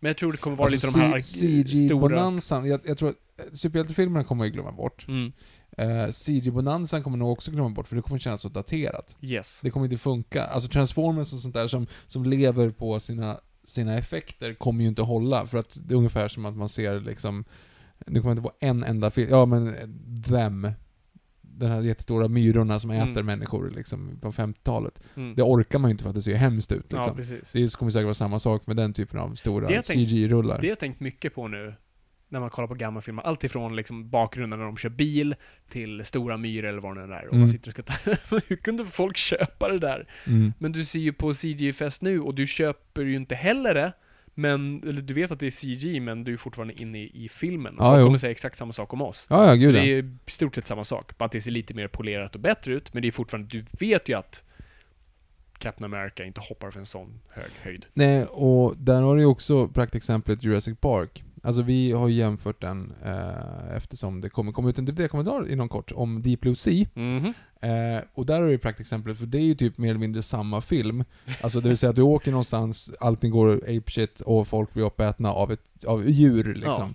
Men jag tror det kommer vara lite de här. CG-bonanzan, jag, jag tror att eh, superhjältefilmerna kommer jag glömma bort. Mm, Uh, CG-bonanzan kommer nog också glömma bort, för det kommer kännas så daterat. yes. Det kommer inte funka. Alltså Transformers och sånt där som, som lever på sina, sina effekter kommer ju inte hålla, för att det är ungefär som att man ser liksom, nu kommer jag inte på en enda film, ja men Them. Den här jättestora myrorna som äter Mm. människor liksom på 50-talet. Mm. Det orkar man ju inte för att det ser hemskt ut Ja, liksom. precis. det kommer säkert vara samma sak med den typen av stora CG-rullar. Det har jag tänkt mycket på nu, när man kollar på gamla filmer. Allt ifrån liksom bakgrunden när de kör bil, till stora myror eller vad det nu är. Och Mm. man sitter och ska ta... Hur kunde folk köpa det där? Mm. Men du ser ju på CG-fest nu och du köper ju inte heller det. Men, eller du vet att det är CG, men du är fortfarande inne i, i filmen. Ja, folk jo. kommer säga exakt samma sak om oss. Ja, ja, Så gud det ja. är i stort sett samma sak. Bara att det ser lite mer polerat och bättre ut, men det är fortfarande, du vet ju att Captain America inte hoppar för en sån hög höjd. Nej, och där har du ju också praktexemplet Jurassic Park. Alltså vi har ju jämfört den eh, eftersom det kommer komma ut en DVD-kommentar inom kort om Deep Blue Sea. Mhm. Eh, och där har du ju praktexemplet, för det är ju typ mer eller mindre samma film. Alltså det vill säga att du åker någonstans, allting går apeshit och folk blir uppätna av, ett, av djur liksom.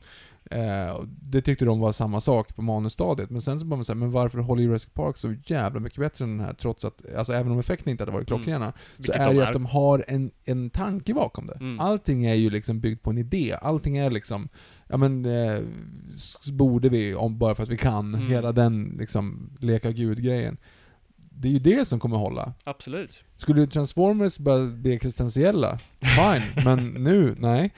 Eh, det tyckte de var samma sak på manusstadiet, men sen så bara man säga, men varför håller Jurassic Park så jävla mycket bättre än den här, trots att, alltså även om effekterna inte hade varit Mm. klockrena, så Vilket är de det ju att de har en, en tanke bakom det. Mm. Allting är ju liksom byggt på en idé, allting är liksom, ja men, eh, borde vi, om bara för att vi kan, Mm. hela den liksom, leka gud-grejen. det är ju det som kommer hålla. Absolut. Skulle Transformers bara bli existentiella, fine. men nu, nej.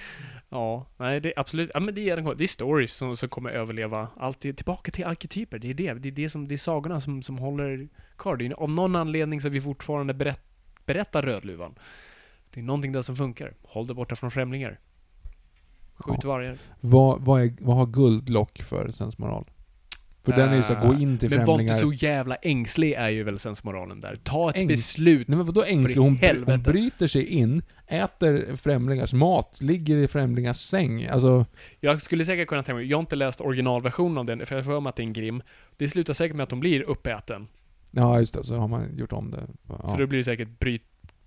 Ja, nej det är absolut, ja men det är, en- det är stories som, som kommer överleva. Alltid tillbaka till arketyper, det är det. Det är det som, det är sagorna som, som håller kvar. Det är av någon anledning så vi fortfarande berätt, berättar Rödluvan. Det är någonting där som funkar. Håll dig borta från främlingar. Skjut Ja. vargar. Vad, vad, är, vad har Guldlock för sensmoral? För den är ju så gå in till Men var inte främlingar. så jävla ängslig är ju väl sensmoralen där. Ta ett Äng- beslut. Nej men vadå ängslig? Hon, bry- hon helvete. bryter sig in, äter främlingars mat, ligger i främlingars säng. Alltså, Jag skulle säkert kunna tänka mig, jag har inte läst originalversionen av den, för jag får mig att det är en grim. Det slutar säkert med att de blir uppäten. ja just det, så har man gjort om det. Så Ja. då blir det säkert bryt...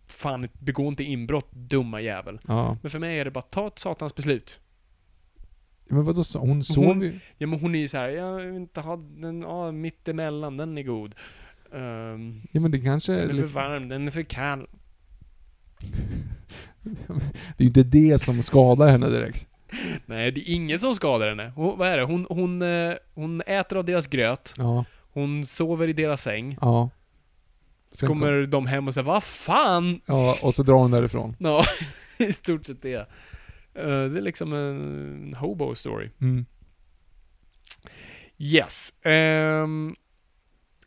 Fan, begå inte inbrott, dumma jävel. ja. Men för mig är det bara, ta ett satans beslut. Men vadå, hon sov ju... Ja men hon är ju så här, jag vill inte ha den, ja, mitt emellan, den är god. Um, Ja men det kanske... den är är för varm, den är för kall. Det är ju inte det som skadar henne direkt. Nej, det är inget som skadar henne. Hon, vad är det? Hon, hon, eh, hon äter av deras gröt, Ja, hon sover i deras säng. ja. Så Sen kom- kommer de hem och säger Vad fan? Ja, och så drar hon därifrån. Ja, i stort sett det. Eh, det är liksom en hobo story. Mm. Yes. Ehm,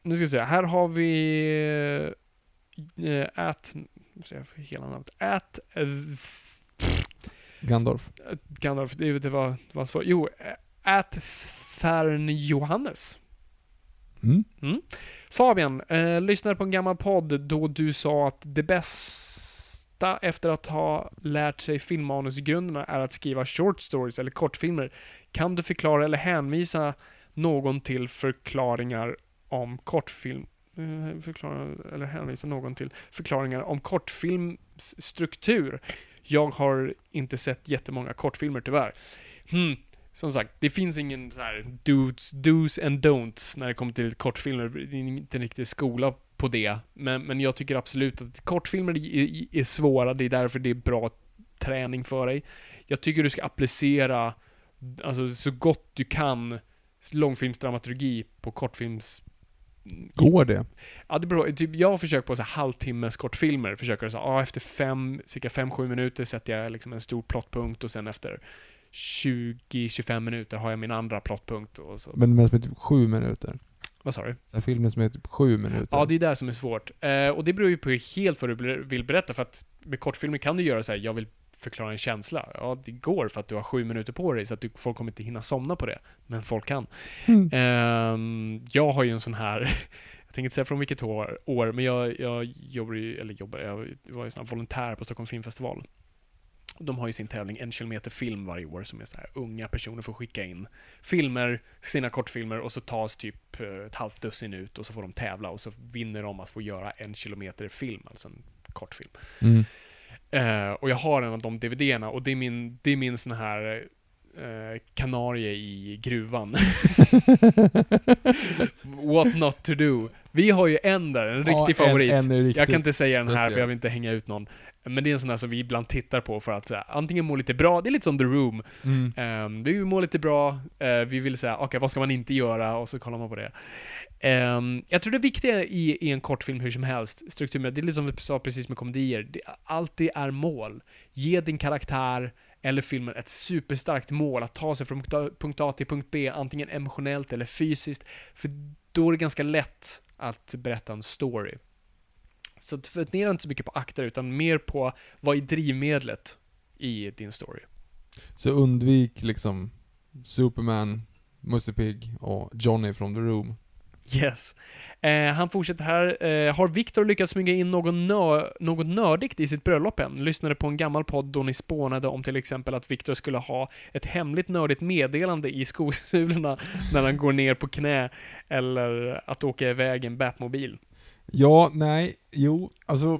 nu ska vi se. Här har vi... Uh, at... jag få hela namnet. At... Uh, Gandalf. Gandalf, det, det var, det var svårt. Jo, eh, at Tharn Johannes. Mm. Fabian, eh, lyssnade på en gammal podd då du sa att det bästa efter att ha lärt sig filmmanusgrunderna är att skriva short stories eller kortfilmer. Kan du förklara eller hänvisa någon till förklaringar om kortfilm eh, förklara eller hänvisa någon till förklaringar om kortfilmsstruktur. Jag har inte sett jättemånga kortfilmer tyvärr. Hmm. Som sagt, det finns ingen så här do's, do's and don'ts när det kommer till kortfilmer. Det är inte en riktig skola på det. Men, men jag tycker absolut att kortfilmer är, är svåra. Det är därför det är bra träning för dig. Jag tycker du ska applicera, alltså så gott du kan, långfilmsdramaturgi på kortfilms... Går det? Ja, det beror, typ, jag har försökt på så här halvtimmes kortfilmer, försöker så här, ja, efter fem, cirka 5-7 minuter sätter jag liksom en stor plottpunkt och sen efter 20-25 minuter har jag min andra plottpunkt och så. Men är typ sju minuter. Vad sa du? Den filmen som är typ sju minuter. Ja, det är det som är svårt. Eh, och det beror ju på helt vad du vill berätta, för att med kortfilmer kan du göra så här, jag vill förklara en känsla. Ja, det går för att du har sju minuter på dig, så att du, folk kommer inte hinna somna på det. Men folk kan. Mm. Ehm, jag har ju en sån här, jag tänker inte säga från vilket år, år men jag, jag jobbar ju, eller jobbar, jag var ju sån här volontär på Stockholm Filmfestival. De har ju sin tävling En kilometer film varje år som är så här unga personer får skicka in filmer, sina kortfilmer och så tas typ eh, ett halvt dussin ut och så får de tävla och så vinner de att få göra en kilometer film, alltså en kortfilm. Mm. Eh, och jag har en av de DVD-erna och det är min, det är min sån här eh, kanarie i gruvan. What not to do. Vi har ju en där, en Ja, riktig favorit. En, en riktigt jag kan inte säga den här för jag vill inte hänga ut någon. Men det är en sån här som vi ibland tittar på för att så här, antingen må lite bra, det är lite som The Room. Mm. Um, vi mår lite bra, eh, vi vill säga, okej vad ska man inte göra? Och så kollar man på det. Ehm, jag tror det viktiga i, i en kortfilm hur som helst, strukturmässigt, det är lite som vi sa precis med komedier, det alltid är mål. Ge din karaktär eller filmen ett superstarkt mål att ta sig från punkt A- punkt A till punkt B, antingen emotionellt eller fysiskt. För då är det ganska lätt att berätta en story. Så fundera inte så mycket på akter, utan mer på vad är drivmedlet i din story. Så undvik liksom Superman, Musse Pigg och Johnny from the room. Yes. Eh, han fortsätter här. Eh, har Viktor lyckats smyga in någon nö något nördigt i sitt bröllop än? Lyssnade på en gammal podd då ni spånade om till exempel att Viktor skulle ha ett hemligt nördigt meddelande i skosulorna när han går ner på knä, eller att åka iväg en Batmobil. Ja, nej, jo, alltså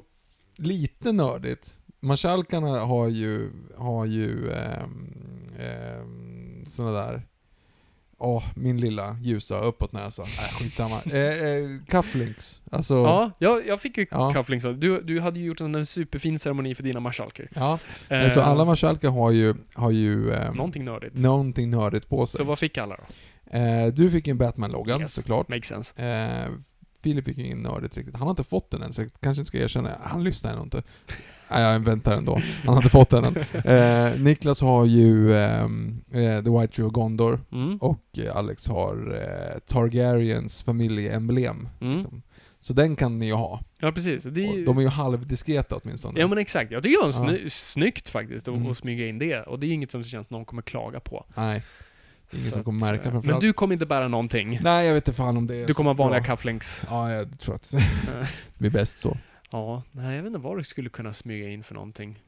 lite nördigt. Marskalkarna har ju, har ju ehm, ehm, såna där, åh, min lilla ljusa uppåtnäsa. Nej, skitsamma. eh, eh, cufflinks. Alltså, Ja, jag, jag fick ju Ja. cufflinks. Du, du hade ju gjort en superfin ceremoni för dina marskalker. ja. Eh, Så alla marskalkar har ju, har ju ehm, Någonting nördigt. någonting nördigt på sig. Så vad fick alla då? Eh, du fick en Batman-loggan Yes. såklart. Makes sense. Filip fick ingen nördigt riktigt. Han har inte fått den än, så jag kanske inte ska erkänna. Han lyssnar nog inte. Nej, jag väntar ändå. Han har inte fått den än. Eh, Niklas har ju ehm, eh, The White Tree of Gondor Mm. och eh, Alex har eh, Targaryens familjeemblem. Mm. Liksom. Så den kan ni ju ha. Ja, precis. Är ju... de är ju halvdiskreta åtminstone. Ja men exakt, jag tycker det var Ja. sny- snyggt faktiskt att Mm. smyga in det. Och det är inget som känns att någon kommer klaga på. Nej. Ingen som kommer märka eh, framförallt. Men du kommer inte bära någonting. Nej, jag vet inte fan om det är Du kommer ha vanliga cufflinks. Ja, jag tror att det blir bäst så. Ja, nej jag vet inte vad du skulle kunna smyga in för någonting.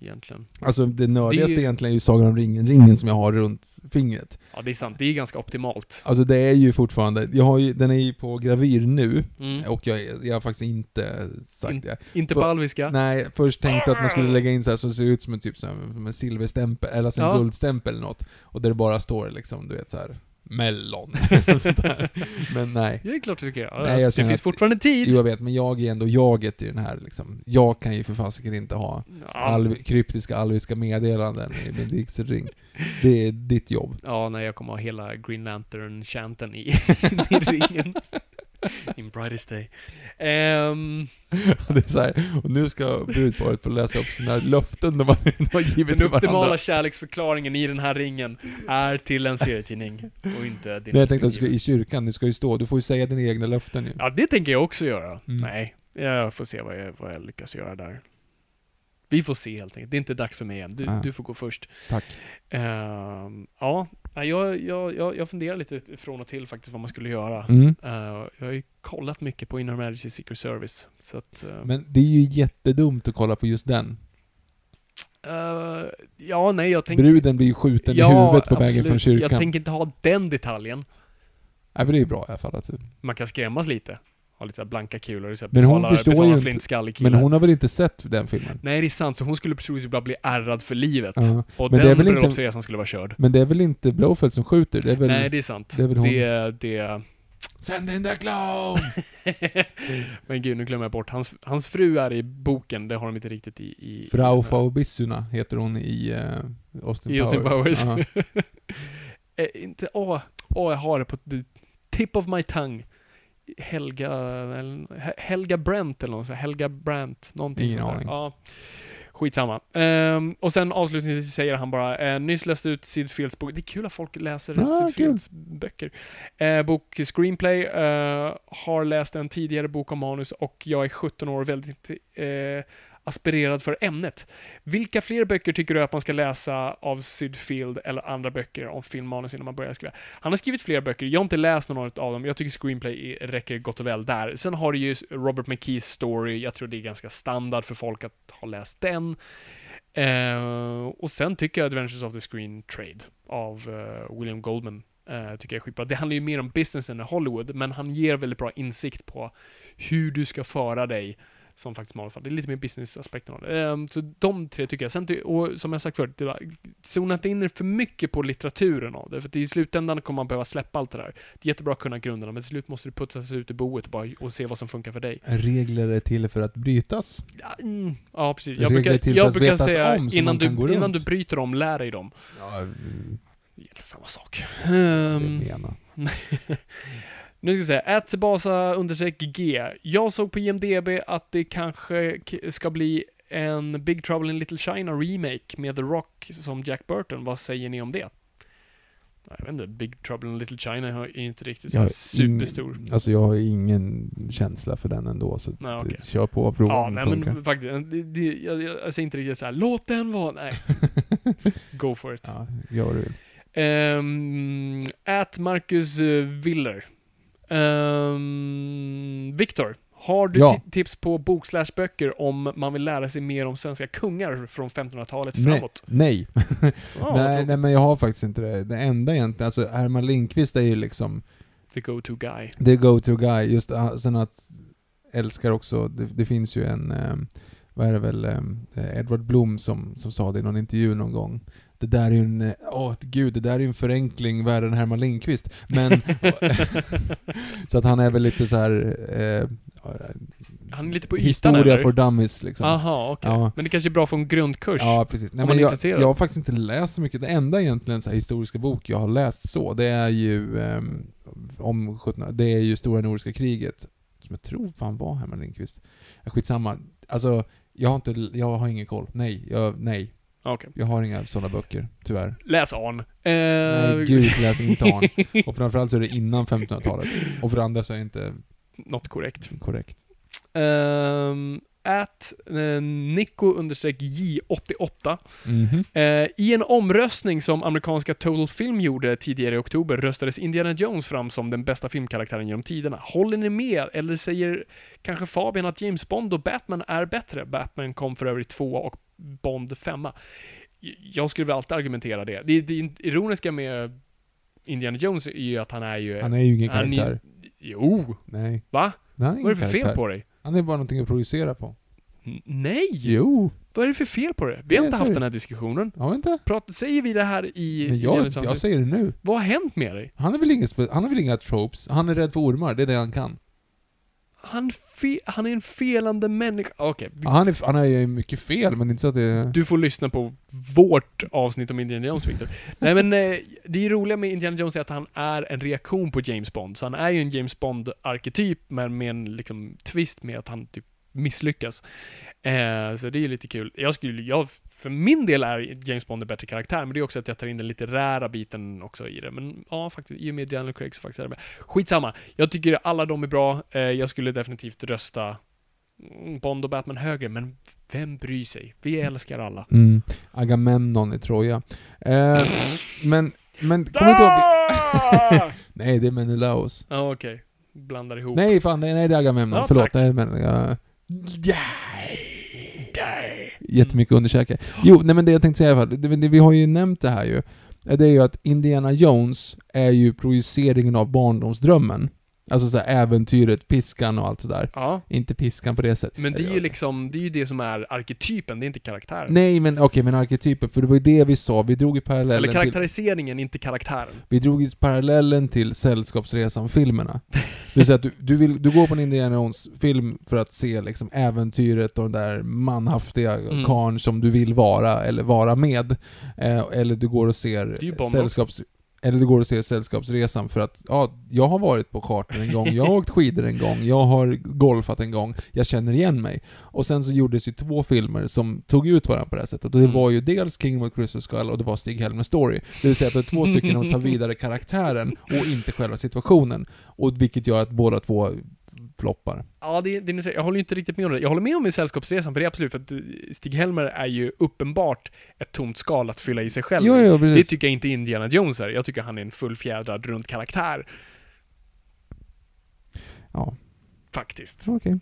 Egentligen. Alltså det nördigaste Det är ju- egentligen är ju Sagan om ringen-ringen som jag har runt fingret. Ja, det är sant. Det är ju ganska optimalt. Alltså det är ju fortfarande, jag har ju, den är ju på gravyr nu, Mm. och jag, jag har faktiskt inte sagt In- det. Inte på alviska. Nej, först tänkte att man skulle lägga in så här så det ser ut som en typ så här, som en silverstämpel, eller alltså en Ja. guldstämpel eller något. Och där det bara står liksom, du vet så här mellon. Men nej. Det är klart du det. Ja, Nej, jag det finns att- fortfarande tid. Jo, jag vet, men jag är ändå jaget i den här liksom. Jag kan ju för fasiken inte ha Ja. alv, kryptiska alviska meddelanden i min vigselring. Det är ditt jobb. Ja, nej, jag kommer ha hela Green Lantern-chanten i, i ringen. In brightest day. Ehm, Det är så här, och nu ska brudparet få läsa upp sina löften de har, de har givit den till varandra. optimala kärleksförklaringen i den här ringen är till en serietidning och inte din Nej, jag tänkte att du ska i kyrkan, du ska ju stå, du får ju säga dina egna löften ju. Ja, det tänker jag också göra. Mm. Nej, jag får se vad jag, vad jag lyckas göra där. Vi får se helt enkelt. Det är inte dags för mig än. Du, Ah. du får gå först. Tack. Ehm, ja, jag, jag, jag, jag funderar lite från och till faktiskt vad man skulle göra. Mm. Eh, jag har ju kollat mycket på Inner Majesty Secret Service. Så att... eh, Men det är ju jättedumt att kolla på just den. eh, ja, nej, jag tänker... Bruden blir ju skjuten ja, i huvudet på vägen från kyrkan. Jag tänker inte ha den detaljen. Nej, för det är ju bra i alla fall. Att, Man kan skrämmas lite. Ha lite så blanka kulor. Så här Men hon betala, förstår ju inte- men hon har väl inte sett den filmen? Nej, det är sant. Så hon skulle troligtvis bara bli ärrad för livet. Ja. Och Men det är den bröllopsresan skulle vara körd. Men det är väl inte Blowfeld som skjuter? Det är väl... Nej, det är sant. det är väl hon. Det, det... Send in the clown! Men gud, nu glömmer jag bort. Hans, hans fru är i boken, det har de inte riktigt i... i Frau Faubissuna heter hon i uh, Austin i Austin Powers. Powers. Ja. Eh, inte, åh, åh, jag har det på the tip of my tongue. Helga, Helga Brent eller något så här, Helga Brandt, någonting Ingen sånt där. aning. Ja. Skitsamma. Ehm, och sen avslutningsvis säger han bara, eh, nyss läste ut Sid Fields bok. Det är kul att folk läser Ah, Sid. Fields böcker. Eh, bok Screenplay, eh, har läst en tidigare bok om manus och jag är 17 år väldigt aspirerad för ämnet. Vilka fler böcker tycker du att man ska läsa av Sydfield eller andra böcker om filmmanus innan man börjar skriva? Han har skrivit flera böcker, jag har inte läst någon av dem. Jag tycker Screenplay räcker gott och väl där. Sen har du ju Robert McKees story, jag tror det är ganska standard för folk att ha läst den. Eh, och sen tycker jag Adventures of the Screen Trade av eh, William Goldman uh, tycker jag är skitbra. Det handlar ju mer om business än Hollywood, men han ger väldigt bra insikt på hur du ska föra dig som faktiskt manusfall. Det är lite mer business-aspekten av det. Ehm, så de tre tycker jag. Sen, och som jag sagt förut, zona inte in för mycket på litteraturen av det, för att i slutändan kommer man behöva släppa allt det där. Det är jättebra att kunna grunderna, men till slut måste du putsa sig ut i boet och, bara, och se vad som funkar för dig. Regler är till för att brytas. Ja, mm, ja precis. Regler Jag brukar, är till för jag brukar säga om, innan, du, innan runt. du bryter dem, lär dig dem. Ja, mm, Det är inte samma sak. det Um, menar. nu ska jag säga, Atsebasa understreck G. Jag såg på IMDB att det kanske ska bli en Big Trouble in Little China remake med The Rock som Jack Burton. Vad säger ni om det? Jag vet inte, Big Trouble in Little China är ju inte riktigt så här superstor. Alltså jag har ingen känsla för den ändå, så Nej, det- kör på och prova Ja, nej funkar. men faktiskt, det, det, jag, jag, jag säger inte riktigt såhär, låt den vara. Nej, go for it. ja, gör vad du vill. Um, at Marcus uh, Willer. Um, Viktor, har du Ja. ti- tips på bok slash böcker om man vill lära sig mer om svenska kungar från 1500-talet Nej, framåt? nej. Vad nej, tråkigt. nej, men jag har faktiskt inte det. Det enda egentligen, alltså Herman Lindqvist är ju liksom The go-to guy. the go-to guy. Just ah, sen att älskar också, det, det finns ju en, eh, vad är det väl, eh, Edward Blom som, som sa det i någon intervju någon gång. Det där är ju en, eh, åh gud, det där är ju en förenkling värre än Herman Lindqvist. Men, så att han är väl lite så här eh, Han är lite på ytan historia eller? for dummies liksom. Aha, okej. Ja. Men det kanske är bra för en grundkurs? Ja, precis. Nej, men jag, jag har faktiskt inte läst så mycket. Det enda egentligen så här, historiska bok jag har läst så, det är ju ehm, om 17, det är ju Stora Nordiska kriget. som jag tror fan var Herman Lindqvist. Skitsamma. Alltså, jag har inte, jag har ingen koll. Nej, jag, nej. Okej. Jag har inga sådana böcker, tyvärr. Läs an. Eh, Nej, gud, läs inte an. Och framförallt så är det innan 1500-talet. Och för det andra så är det inte Något korrekt. korrekt. Um, at uh, Nico-J88 Mhm. Eh, I en omröstning som amerikanska Total Film gjorde tidigare i oktober röstades Indiana Jones fram som den bästa filmkaraktären genom tiderna. Håller ni med? Eller säger kanske Fabian att James Bond och Batman är bättre? Batman kom för övrigt tvåa och Bond femma. Jag skulle väl alltid argumentera det. Det, det ironiska med Indiana Jones är ju att han är ju... Han är ju ingen han är- karaktär. Jo! Nej. Va? Nej, är Vad är det för fel karaktär. på dig? Han är bara någonting att projicera på. N- nej! Jo. Vad är det för fel på det? Vi har Nej, inte är haft den här diskussionen. Har vi inte? Prat, säger vi det här i... Indiana jag, jag säger det nu. Vad har hänt med dig? Han är väl inga, han har väl inga tropes? Han är rädd för ormar, det är det han kan. Han, fe, han är en felande människa. Okej, vi- Ja, Han är, han är mycket fel, men inte så att det du får lyssna på vårt avsnitt om Indiana Jones, Victor. Nej men, eh, det är roliga med Indiana Jones är att han är en reaktion på James Bond. Så han är ju en James Bond-arketyp, men med en liksom twist med att han typ misslyckas. Eh, så det är ju lite kul. Jag skulle, jag, för min del är James Bond en bättre karaktär, men det är också att jag tar in den litterära biten också i det. Men ja, faktiskt, i och med Daniel Craig så faktiskt är det med. Skitsamma. Jag tycker alla de är bra. Eh, jag skulle definitivt rösta mm, Bond och Batman högre, men vem bryr sig? Vi älskar alla. Mm. Agamemnon i Troja. Eh, men, men, kommer inte ihåg... Ah! Nej, det är Menelaus. Ja, okej. Blandar ihop. Nej, fan, nej, nej det är Agamemnon. Ja, Förlåt. tack. Det är men, ja. Mm. Jättemycket underkäke. Jo, nej men det jag tänkte säga i alla fall, det, det, vi har ju nämnt det här ju. Eh, det är ju att Indiana Jones är ju projiceringen av barndomsdrömmen. Alltså såhär äventyret, piskan och allt sådär. Ja, Inte piskan på det sättet. men det är ju liksom, det är ju det som är arketypen, det är inte karaktären. Nej men okej, men arketypen, för det var ju det vi sa, vi drog ju parallellen Eller till... karaktäriseringen, inte karaktären. Vi drog ju parallellen till Sällskapsresan-filmerna. Det vill säga att du, du, vill, du går på en Indiana Jones-film för att se liksom äventyret och den där manhaftiga Mm. karln som du vill vara, eller vara med. Eh, eller du går och ser sällskaps... Eller du går och ser Sällskapsresan för att, ja, jag har varit på kartan en gång, jag har åkt skidor en gång, jag har golfat en gång, jag känner igen mig. Och sen så gjordes ju två filmer som tog ut varandra på det här sättet. Och det Mm. var ju dels King of Crystal Skull och det var Stig Helmer Story. Det vill säga att det är två stycken som tar vidare karaktären och inte själva situationen. Och vilket gör att båda två floppar. Ja, det, det, ni säger, jag håller ju inte riktigt med om det. Jag håller med om i Sällskapsresan, för det är absolut, för att Stig-Helmer är ju uppenbart ett tomt skal att fylla i sig själv. Jo, jo, det tycker jag inte Indiana Jones är. Jag tycker han är en fullfjädrad runt karaktär. Ja, Faktiskt. okej.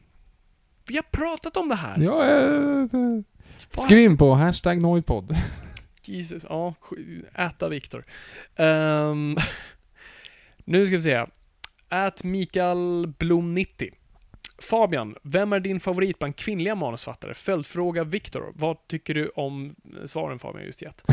Vi har pratat om det här. Ja. Vad- Skriv in på hashtag Noipod. Jesus, ja. Äta Viktor. Ehm, nu ska vi se. Ät Mikael Blom 90. Fabian, vem är din favorit bland kvinnliga manusfattare? Följdfråga Viktor. Vad tycker du om svaren Fabian just gett?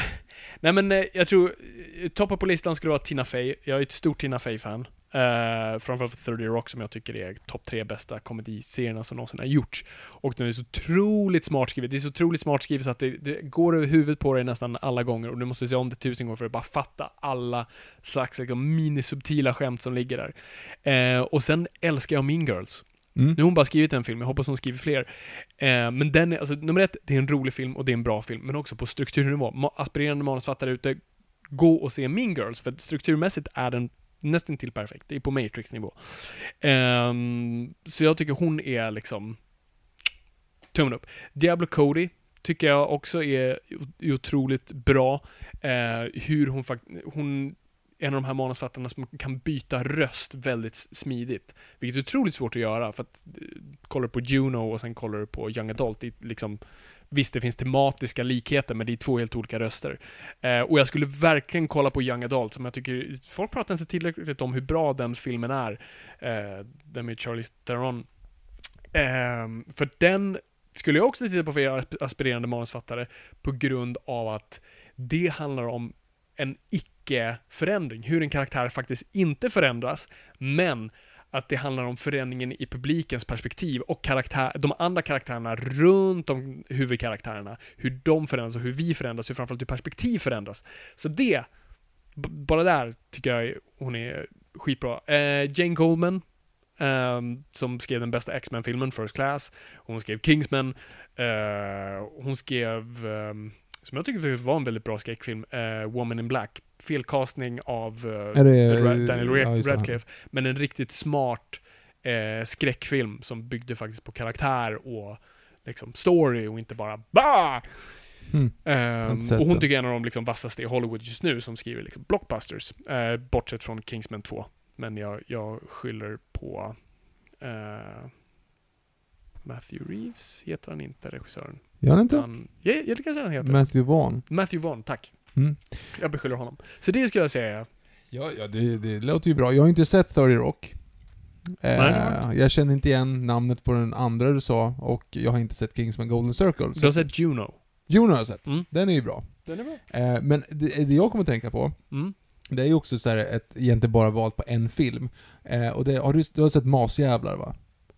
Nej men eh, jag tror, eh, toppa på listan skulle vara Tina Fey. Jag är ett stort Tina Fey-fan. Uh, framförallt för 30 Rock som jag tycker är topp tre bästa komediserierna som någonsin har gjorts. Och den är så otroligt smart skrivet. Det är så otroligt smart skrivet så att det, det går över huvudet på dig nästan alla gånger och du måste se om det tusen gånger för att bara fatta alla slags liksom, minisubtila skämt som ligger där. Eh, och sen älskar jag Mean Girls. Mm. Nu har hon bara skrivit en film, jag hoppas hon skriver fler. Eh, men den är, alltså nummer ett, det är en rolig film och det är en bra film, men också på strukturnivå. Ma- aspirerande manusfattare ute, gå och se Mean Girls, för strukturmässigt är den nästan till perfekt. Det är på Matrix-nivå. Um, så jag tycker hon är liksom tummen upp. Diablo Cody tycker jag också är otroligt bra. Uh, hur hon faktiskt, hon en av de här manusfattarna som kan byta röst väldigt smidigt. Vilket är otroligt svårt att göra, för att eh, kollar du på Juno och sen kollar du på Young Adult, det är liksom Visst, det finns tematiska likheter, men det är två helt olika röster. Eh, och jag skulle verkligen kolla på Young Adult, som jag tycker, folk pratar inte tillräckligt om hur bra den filmen är. Eh, den med Charlie Theron. Eh, för den skulle jag också titta på för er aspirerande manusfattare, på grund av att det handlar om en icke-förändring. Hur en karaktär faktiskt inte förändras, men att det handlar om förändringen i publikens perspektiv och karaktär, de andra karaktärerna runt om huvudkaraktärerna. Hur de förändras och hur vi förändras, hur framförallt hur perspektiv förändras. Så det, bara där tycker jag hon är skitbra. Eh, Jane Goldman, eh, som skrev den bästa X-Men-filmen, First Class. Hon skrev Kingsman. Eh, hon skrev, ehm, som jag tycker var en väldigt bra skräckfilm, eh, Woman in Black. Felkastning av Är det- Daniel ja. Radcliffe. Men en riktigt smart eh, skräckfilm som byggde faktiskt på karaktär och liksom story och inte bara BA! Mm. Sett och hon tycker jag är en av de liksom vassaste i Hollywood just nu som skriver liksom blockbusters. Eh, bortsett från Kingsman 2. Men jag, jag skyller på eh, Matthew Reeves, heter han inte, regissören. Gör han inte? Han, ja, ja, det kanske han heter. Matthew Vaughn. Matthew Vaughn, tack. Mm. Jag beskyller honom. Så det skulle jag säga. Ja, ja det, det låter ju bra. Jag har inte sett 30 Rock. Nej, Eh, jag känner inte igen namnet på den andra du sa och jag har inte sett Kingsman Golden Circle. Du har sett Juno. Juno har jag sett. Mm. Den är ju bra. Den är bra. Eh, men det, det jag kommer att tänka på, Mm. det är ju också så här ett, egentligen bara valt på en film. Eh, och det, har du, du har sett Masjävlar va?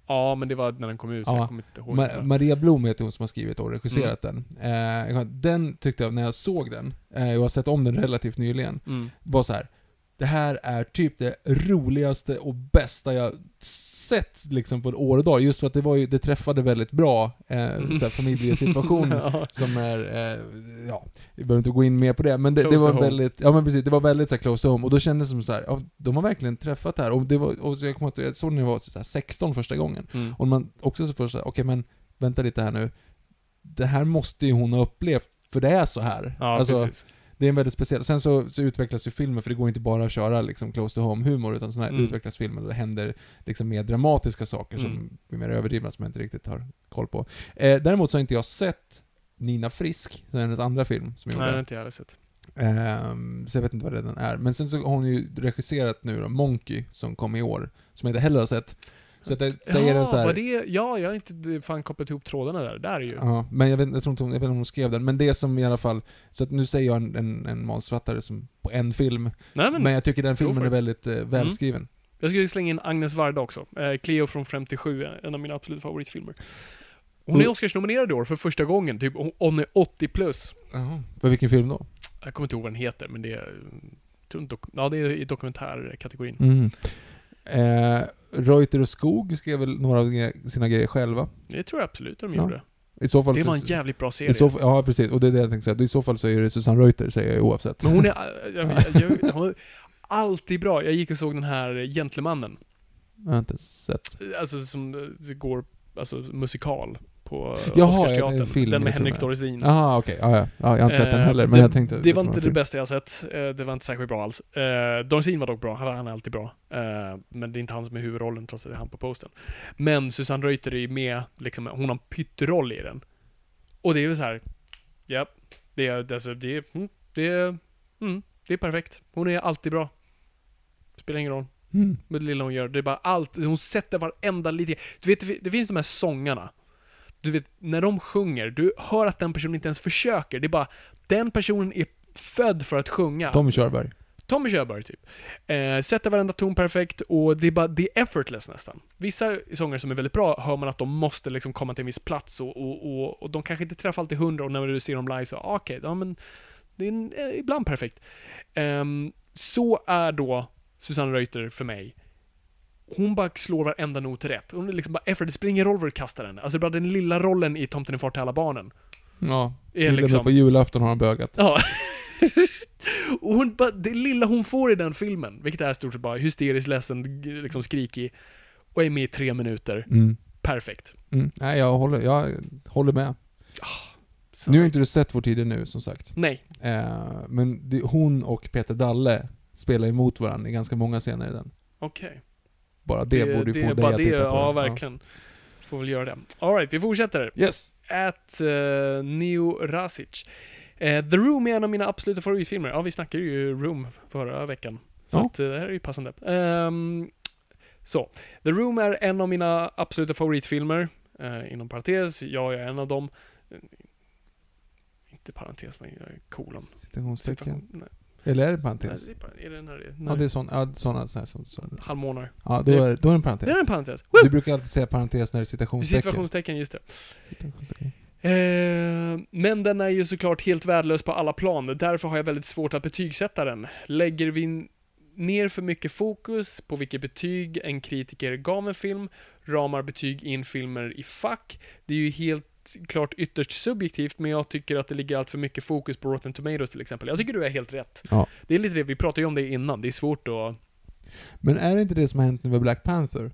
Ja, men det var när den kom ut, så Ja. jag kommer inte ihåg. Ma-. Maria Blom heter hon som har skrivit och regisserat den. Eh, den tyckte jag, när jag såg den, eh, jag har sett om den relativt nyligen, Mm. var så här. Det här är typ det roligaste och bästa jag sett liksom på ett år och dag. Just för att det var ju, det träffade väldigt bra, eh, Mm. familjesituation Ja. som är, eh, ja, vi behöver inte gå in mer på det, men det, det var home. väldigt, ja men precis, det var väldigt så här, close home, och då kändes det som så här, ja, de har verkligen träffat det här, och det var, och så jag kommer att jag såg när jag var så här 16 första gången, Mm. och man också så först okej men, vänta lite här nu, det här måste ju hon ha upplevt, för det är så här. Ja, alltså, precis. Det är en väldigt speciell, sen så, så utvecklas ju filmen, för det går inte bara att köra liksom close to home humor, utan sån här Mm. utvecklas filmen och det händer liksom mer dramatiska saker som Mm. blir mer överdrivna, som jag inte riktigt har koll på. Eh, däremot så har inte jag sett Nina Frisk, som är hennes andra film som jag Nej, det har gjorde. inte jag heller sett. Ehm, så jag vet inte vad det den är. Men sen så har hon ju regisserat nu då, Monkey, som kom i år, som jag inte heller har sett. Så att jag säger ja, den så här, var det... Ja, jag har inte fan kopplat ihop trådarna där. Där är ju. Ja, men jag vet, jag tror inte hon, jag vet inte om hon skrev den, men det som i alla fall, så att nu säger jag en, en, en manusförfattare som på en film, Nej, men, men, jag tycker den filmen är väldigt eh, välskriven. jag skulle slänga in Agnes Varda också. Eh, Cleo från 57, en av mina absoluta favoritfilmer. Hon är Oscarsnominerad i år för första gången. Typ, hon- är 80 plus. Jaha. För vilken film då? Jag kommer inte ihåg vad den heter, men det är... tror inte Ja, det är i dokumentärkategorin. Mm. Eh, Reuter och Skog skrev väl några av sina grejer själva? Det tror jag absolut de Ja. gjorde. I så fall Det var en jävligt bra serie. så, Ja, precis. Och det är det jag tänkte säga. I så fall så är det Susanne Reuter, säger jag oavsett. Men hon är... Jag, jag, jag, hon är alltid bra. Jag gick och såg den här Gentlemannen. Jag har inte sett. Alltså som eh, går, alltså musikal på Jaha, Oscarsteatern. en film, den med Henrik. Dorsin. Jaha, okej. Ja, ja. ja, jag har inte sett den Eh, heller, men det, jag tänkte... Det var inte det bästa jag sett. Eh, Det var inte särskilt bra alls. Eh, Dorsin var dock bra. Han är alltid bra. Men det är inte han som är huvudrollen trots att det är han på posten. Men Susanne Reuter är med, liksom, hon har en pytteroll i den. Och det är ju så här. Ja, det är, alltså, det är, mm, det är, mm, det är perfekt. Hon är alltid bra. Spelar ingen roll Mm. med det lilla hon gör. Det är bara allt, hon sätter varenda lite. Du vet, det- det finns de här sångarna. Du vet, när de sjunger, du hör att den personen inte ens försöker. Det är bara, den personen är född för att sjunga. Tommy Körberg. Tommy Körberg, typ. Eh, sätter varenda ton perfekt och det är bara, det är effortless nästan. Vissa sånger som är väldigt bra hör man att de måste liksom komma till en viss plats och, och, och, och de kanske inte träffar alltid hundra och när du ser dem live så, ah, okej, ja men det är en, eh, ibland perfekt. Ehm, så är då Susanne Reuter för mig. Hon bara slår varenda not rätt. Hon är liksom bara effort, det var du kastar henne. Alltså bara den lilla rollen i Tomten är far till alla barnen. Ja. Till och liksom- med på julafton har han bögat. Ja. och hon, bara, det lilla hon får i den filmen, vilket är stort sett bara hysteriskt ledsen, liksom skrikig, och är med i tre minuter. Mm. Perfekt. Mm. Nej, jag håller, jag håller med. Så- Nu har inte du sett Vår tid är nu, som sagt. Nej. Eh, men det, hon och Peter Dalle spelar emot varandra i ganska många scener i den. Okej. Bara det, borde ju det få dig att det, titta på Ja, den. verkligen. Får väl göra det. Alright, vi fortsätter. Yes! At uh, Neo Rasic. Eh, The Room är en av mina absoluta favoritfilmer. Ja, vi snackade ju Room förra veckan. Så Ja. att, eh, det här är ju passande. Ehm, så. The Room är en av mina absoluta favoritfilmer. Eh, inom parentes, jag är en av dem. Inte parentes, men jag är kolon. Citationstecken. Nej, Eller är det en nej, parentes? det är är det när det är? Ja, det är sån, ja, såna. Halvmånar. Ja, då Det- är, då är det en Det parentes. är en parentes. Du brukar alltid säga parentes när det är citationstecken. Situationstecken, just det. Eh, men den är ju såklart helt värdelös på alla plan. Därför har jag väldigt svårt att betygsätta den. Lägger vi ner för mycket fokus på vilket betyg en kritiker gav en film, ramar betyg in filmer i fack. Det är ju helt klart ytterst subjektivt, men jag tycker att det ligger allt för mycket fokus på Rotten Tomatoes till exempel. Jag tycker du är helt rätt. Ja. Det är lite det, vi pratade ju om det innan, det är svårt att... Men är det inte det som har hänt nu med Black Panther?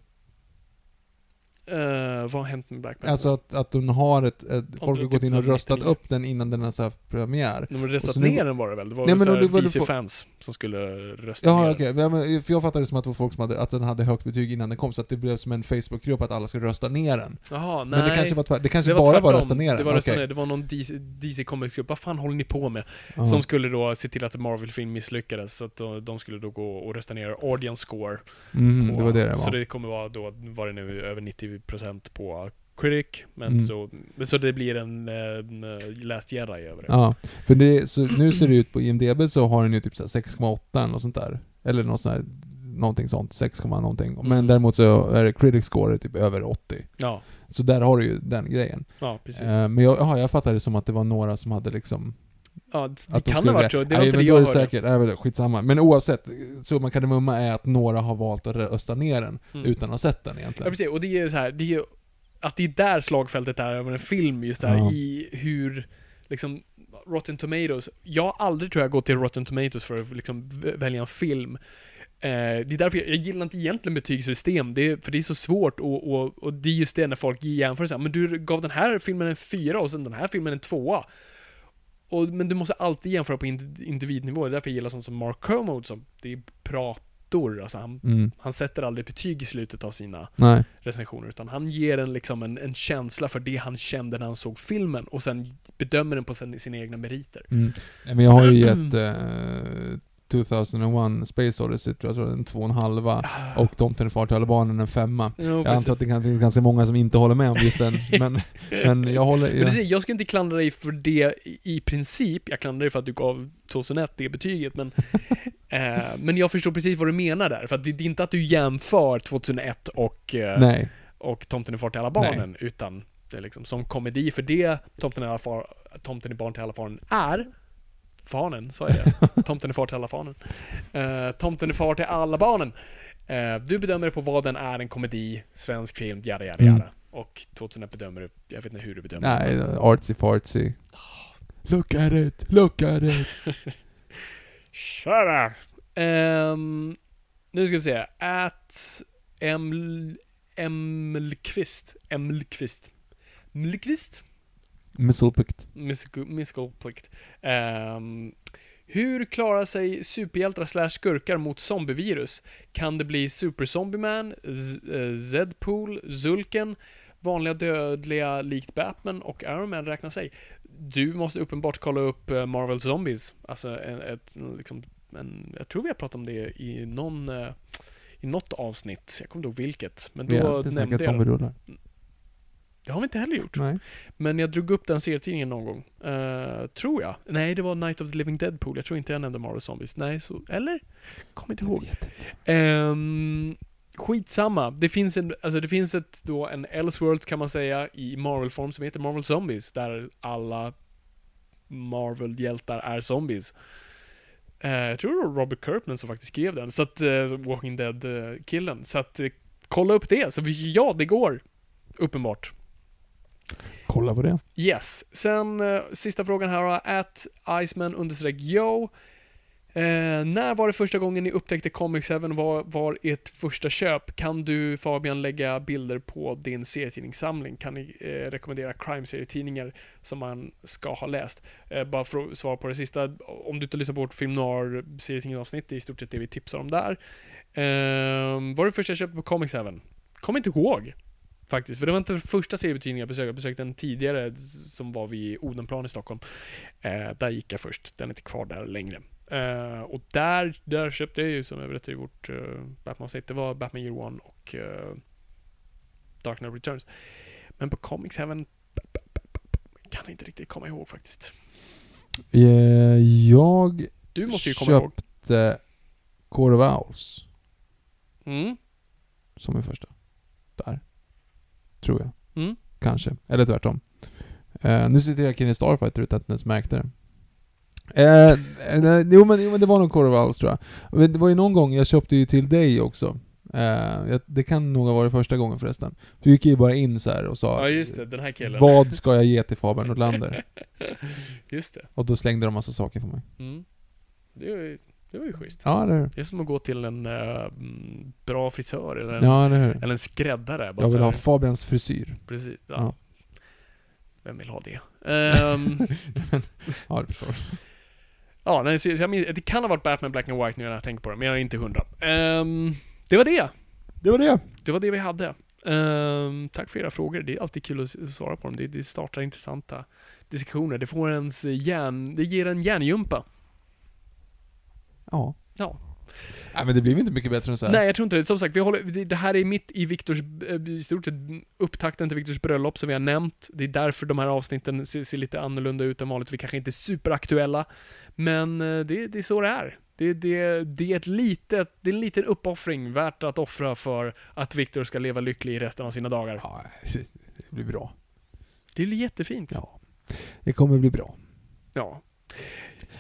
Uh, vad har hänt med Black Panther? Alltså att, att de har ett, ett folk har gått in så och röstat 99. upp den innan den har haft premiär. De har röstat så ner den var det väl? Det var Nej, väl men så då- DC-fans som skulle rösta Jaha ner Ja, men för jag fattade det som att det var folk som hade, att den hade högt betyg innan den kom, så att det blev som en Facebookgrupp att alla skulle rösta ner den. Jaha, nej. Men det kanske var tvärt, det kanske det var bara var tvärtom. rösta ner den? Det var rösta Okej. ner. Det var någon DC, DC Comics-grupp. Vad fan håller ni på med? Ja. Som skulle då se till att Marvel-film misslyckades. Så att de, de skulle då gå och rösta ner audience score. Mhm, på- det var det det Så var. det kommer vara då, var det nu över 90% på Critic. Men Mm. så, men så det blir en, en eh, Last Jedi över det. Ja, för det, så nu ser det ut på IMDB så har den ju typ så här 6,8 eller något sånt där. Eller något sånt här, någonting sånt, 6, någonting. Men Mm. däremot så är Critic Score typ över 80. Ja, Så där har du ju den grejen. ja precis. Eh, men jag, aha, jag fattade det som att det var några som hade liksom... ja, det Att de kan ha varit så. Det var Nej, inte det jag hörde. säkert, nej, skitsamma. Men oavsett, summan kardemumma är att några har valt att rösta ner den Mm. utan att ha sett den Ja, egentligen. precis. Och det är ju så här, det är ju att det är där slagfältet är över en film, just där Ja. i hur, liksom, Rotten Tomatoes. Jag har aldrig, tror jag, gått till Rotten Tomatoes för att liksom välja en film. Eh, det är därför jag, jag gillar inte egentligen betygssystem, det är, för det är så svårt och, och, och det är just det när folk jämför här, men du gav den här filmen en fyra och sen den här filmen en tvåa. Och, men du måste alltid jämföra på ind- individnivå, det är därför jag gillar sånt som Mark Kermode som, det är prator, alltså han, Mm. han sätter aldrig betyg i slutet av sina Nej. recensioner, utan han ger en, liksom en, en känsla för det han kände när han såg filmen och sen bedömer den på sin, sina egna meriter. Mm. Men jag har ju gett eh, 2001 Space Odyssey, tror jag tror en två och en halva. Och Tomten är far till alla barnen en femma. Ja, Jag precis. antar att det kan finnas ganska många som inte håller med om just den, men, men jag håller... Jag, precis, jag ska inte klandra dig för det i princip, jag klandrar dig för att du gav 2001 det betyget, men eh, Men jag förstår precis vad du menar där, för att det, det är inte att du jämför 2001 och, eh, nej. och Tomten är far till alla barnen, utan det är liksom som komedi, för det Tomten är, far, Tomten är barn till alla barnen är Fanen, sa jag det? Tomten är far till alla fanen. Eh, tomten är far till alla barnen. Eh, du bedömer det på vad den är, en komedi, svensk film, jada jada Mm. jada. Och 2001 bedömer du, jag vet inte hur du bedömer det. Nej, artsy fartsy. Look at it, look at it. Up! Ehm, nu ska vi se. At Eml... Emlqvist. Emlqvist. Mlqvist? Misselpicked. Miskolplikt. Um, hur klarar sig superhjältar slash skurkar mot zombievirus? Kan det bli Super Zombie Man, Z- eh, Zedpool, Zulken, vanliga dödliga likt Batman och Iron Man räknar sig? Du måste uppenbart kolla upp eh, Marvel Zombies. Alltså en, ett, liksom, en, jag tror vi har pratat om det i någon eh, i något avsnitt, jag kommer inte ihåg vilket, men då inte nämnde jag det. har vi inte heller gjort. Nej. Men jag drog upp den serietidningen någon gång. Eh, tror jag. Nej, det var Night of the Living Deadpool. Jag tror inte jag nämnde Marvel Zombies. Nej, så... Eller? Kommer inte ihåg. Um, skitsamma. Det finns en, alltså det finns ett då en Elseworld kan man säga i Marvel-form som heter Marvel Zombies. Där alla Marvel-hjältar är zombies. Eh, jag tror det var Robert Kirkman som faktiskt skrev den. Så att, uh, Walking Dead-killen. Så att, kolla upp det. Så vi, ja, det går. Uppenbart. Kolla på det. Yes. Sen eh, sista frågan här då. At Iceman understreck yo. Eh, när var det första gången ni upptäckte Comic 7? Vad var ert första köp? Kan du Fabian lägga bilder på din serietidningssamling? Kan ni eh, rekommendera crime-serietidningar som man ska ha läst? Eh, bara för att svara på det sista. Om du inte lyssnar på vårt film noir serietidningsavsnitt, det är i stort sett det vi tipsar om där. Eh, vad var det första jag köpte på Comic 7? Kommer inte ihåg. Faktiskt, för det var inte första seriebutiken jag besökte. Jag besökte en tidigare som var vid Odenplan i Stockholm. Eh, där gick jag först. Den är inte kvar där längre. Eh, och där, där köpte jag ju, som jag berättade i vårt uh, Batman-avsnitt, det var Batman Year One och uh, Dark Knight Returns. Men på Comics även kan inte riktigt komma ihåg faktiskt. Eh, Jag Du måste ju komma ihåg. köpte Court of Owls Mm. som min första. Där. Tror jag. Mm. Kanske. Eller tvärtom. Eh, nu sitter jag i Starfighter utan att ens märkte det. Eh, eh, jo, men, jo men det var nog Corvallis tror jag. Det var ju någon gång, jag köpte ju till dig också. Eh, jag- det kan nog ha varit första gången förresten. Du gick ju bara in så här och sa Ja, just det. Den här killen. Vad ska jag ge till Fabian Nordlander? Just det. Och då slängde de massa saker för mig. Mm. Det var ju, det var ju schysst. Ja, eller hur? Det är som att gå till en mm, bra frisör eller en, Ja, eller en skräddare. Bara Jag så vill ha. Fabians frisyr. Precis. Ja. Ja. Vem vill ha det? Ehm, Ja, det förstår ja, nej, så jag minns, det kan ha varit Batman Black and White nu när jag tänker på det, men jag är inte hundra. Ehm, det var det. Det var det. Det var det vi hade. Ehm, tack för era frågor. Det är alltid kul att s- svara på dem. Det, det startar intressanta diskussioner. Det får ens hjärn... Det ger en hjärngympa. Ja. Ja. Nej, men det blir inte mycket bättre än så här. Nej, jag tror inte det. Som sagt, vi håller, det, det här är mitt i Viktors, eh, i stort sett upptakten till Viktors bröllop som vi har nämnt. Det är därför de här avsnitten ser, ser lite annorlunda ut än vanligt. Vi kanske inte är superaktuella. Men eh, det, det är så det är. Det, det, det är ett litet, det är en liten uppoffring värt att offra för att Viktor ska leva lycklig i resten av sina dagar. Ja, det blir bra. Det blir jättefint. Ja. Det kommer bli bra. Ja.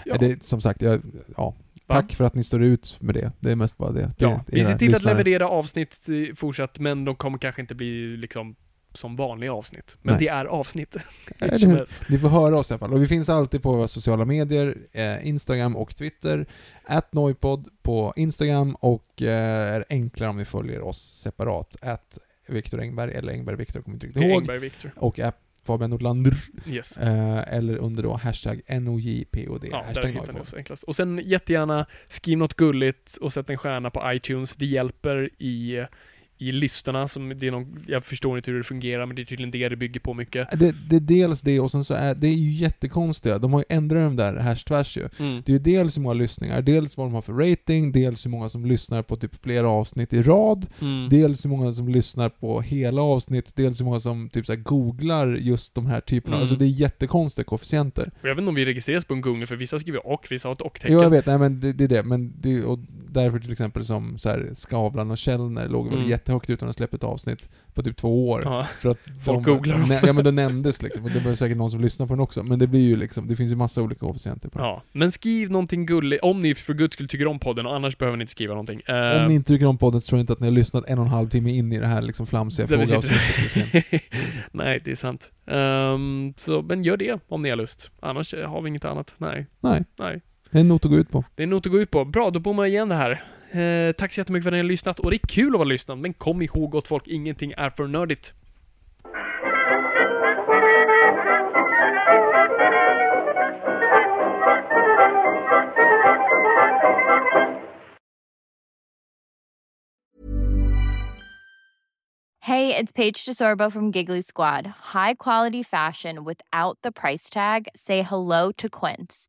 Ja. Det, som sagt, jag, ja. Tack för att ni står ut med det. Det är mest bara det. Ja, det vi ser till att leverera avsnitt fortsatt, men de kommer kanske inte bli liksom som vanliga avsnitt. Men Nej. det är avsnitt. Ni får höra oss i alla fall. Och vi finns alltid på våra sociala medier, eh, Instagram och Twitter. At Noipod på Instagram och eh, är enklare om ni följer oss separat. At Viktor Engberg eller Engberg Viktor, kommer inte riktigt ihåg. Engberg Victor. Och at Fabian Nordlander. Yes. Eh, eller under då hashtag NOJPOD. Ja, där hashtag hittar ni Noipod. oss enklast. Och sen jättegärna skriv något gulligt och sätt en stjärna på iTunes. Det hjälper i, i listorna. Som det är någon, jag förstår inte hur det fungerar, men det är tydligen det det bygger på mycket. Det, det är dels det och sen så är det är ju jättekonstiga. De har ju ändrat de där hash tvärs ju. Mm. Det är ju dels hur många lyssningar, dels vad de har för rating, dels hur många som lyssnar på typ flera avsnitt i rad, Mm. dels hur många som lyssnar på hela avsnitt, dels hur många som typ så googlar just de här typerna. Mm. Alltså det är jättekonstiga koefficienter. Och jag vet inte om vi registreras på en Google, för vissa skriver och, vissa har ett och-tecken. Jo, jag vet, nej men det, det är det, men det, och därför till exempel som så här Skavlan och Källner låg väl Mm. jättehögt utan att släppa ett avsnitt på typ två år. Ja. För att Folk de, googlar dem. Ja men det nämndes liksom, och det var säkert någon som lyssnar på den också. Men det blir ju liksom, det finns ju massa olika koefficienter på den. ja. Men skriv någonting gulligt, om ni för guds skull tycker om podden, och annars behöver ni inte skriva någonting. Eh, Om ni inte tycker om podden så tror jag inte att ni har lyssnat en och en halv timme in i det här liksom flamsiga frågeavsnittet. Nej, det är sant. Ehm, så, men gör det om ni har lust. Annars har vi inget annat. Nej, Nej, nej. Det är en not att gå ut på. Det är en not att gå ut på. Bra, då bommar jag igen det här. Eh, tack så jättemycket för att ni har lyssnat. Och det är kul att vara lyssnad, men kom ihåg gott folk, ingenting är för nördigt. Hey, it's Paige DeSorbo from Giggly Squad. High quality fashion without the price tag. Say hello to Quince.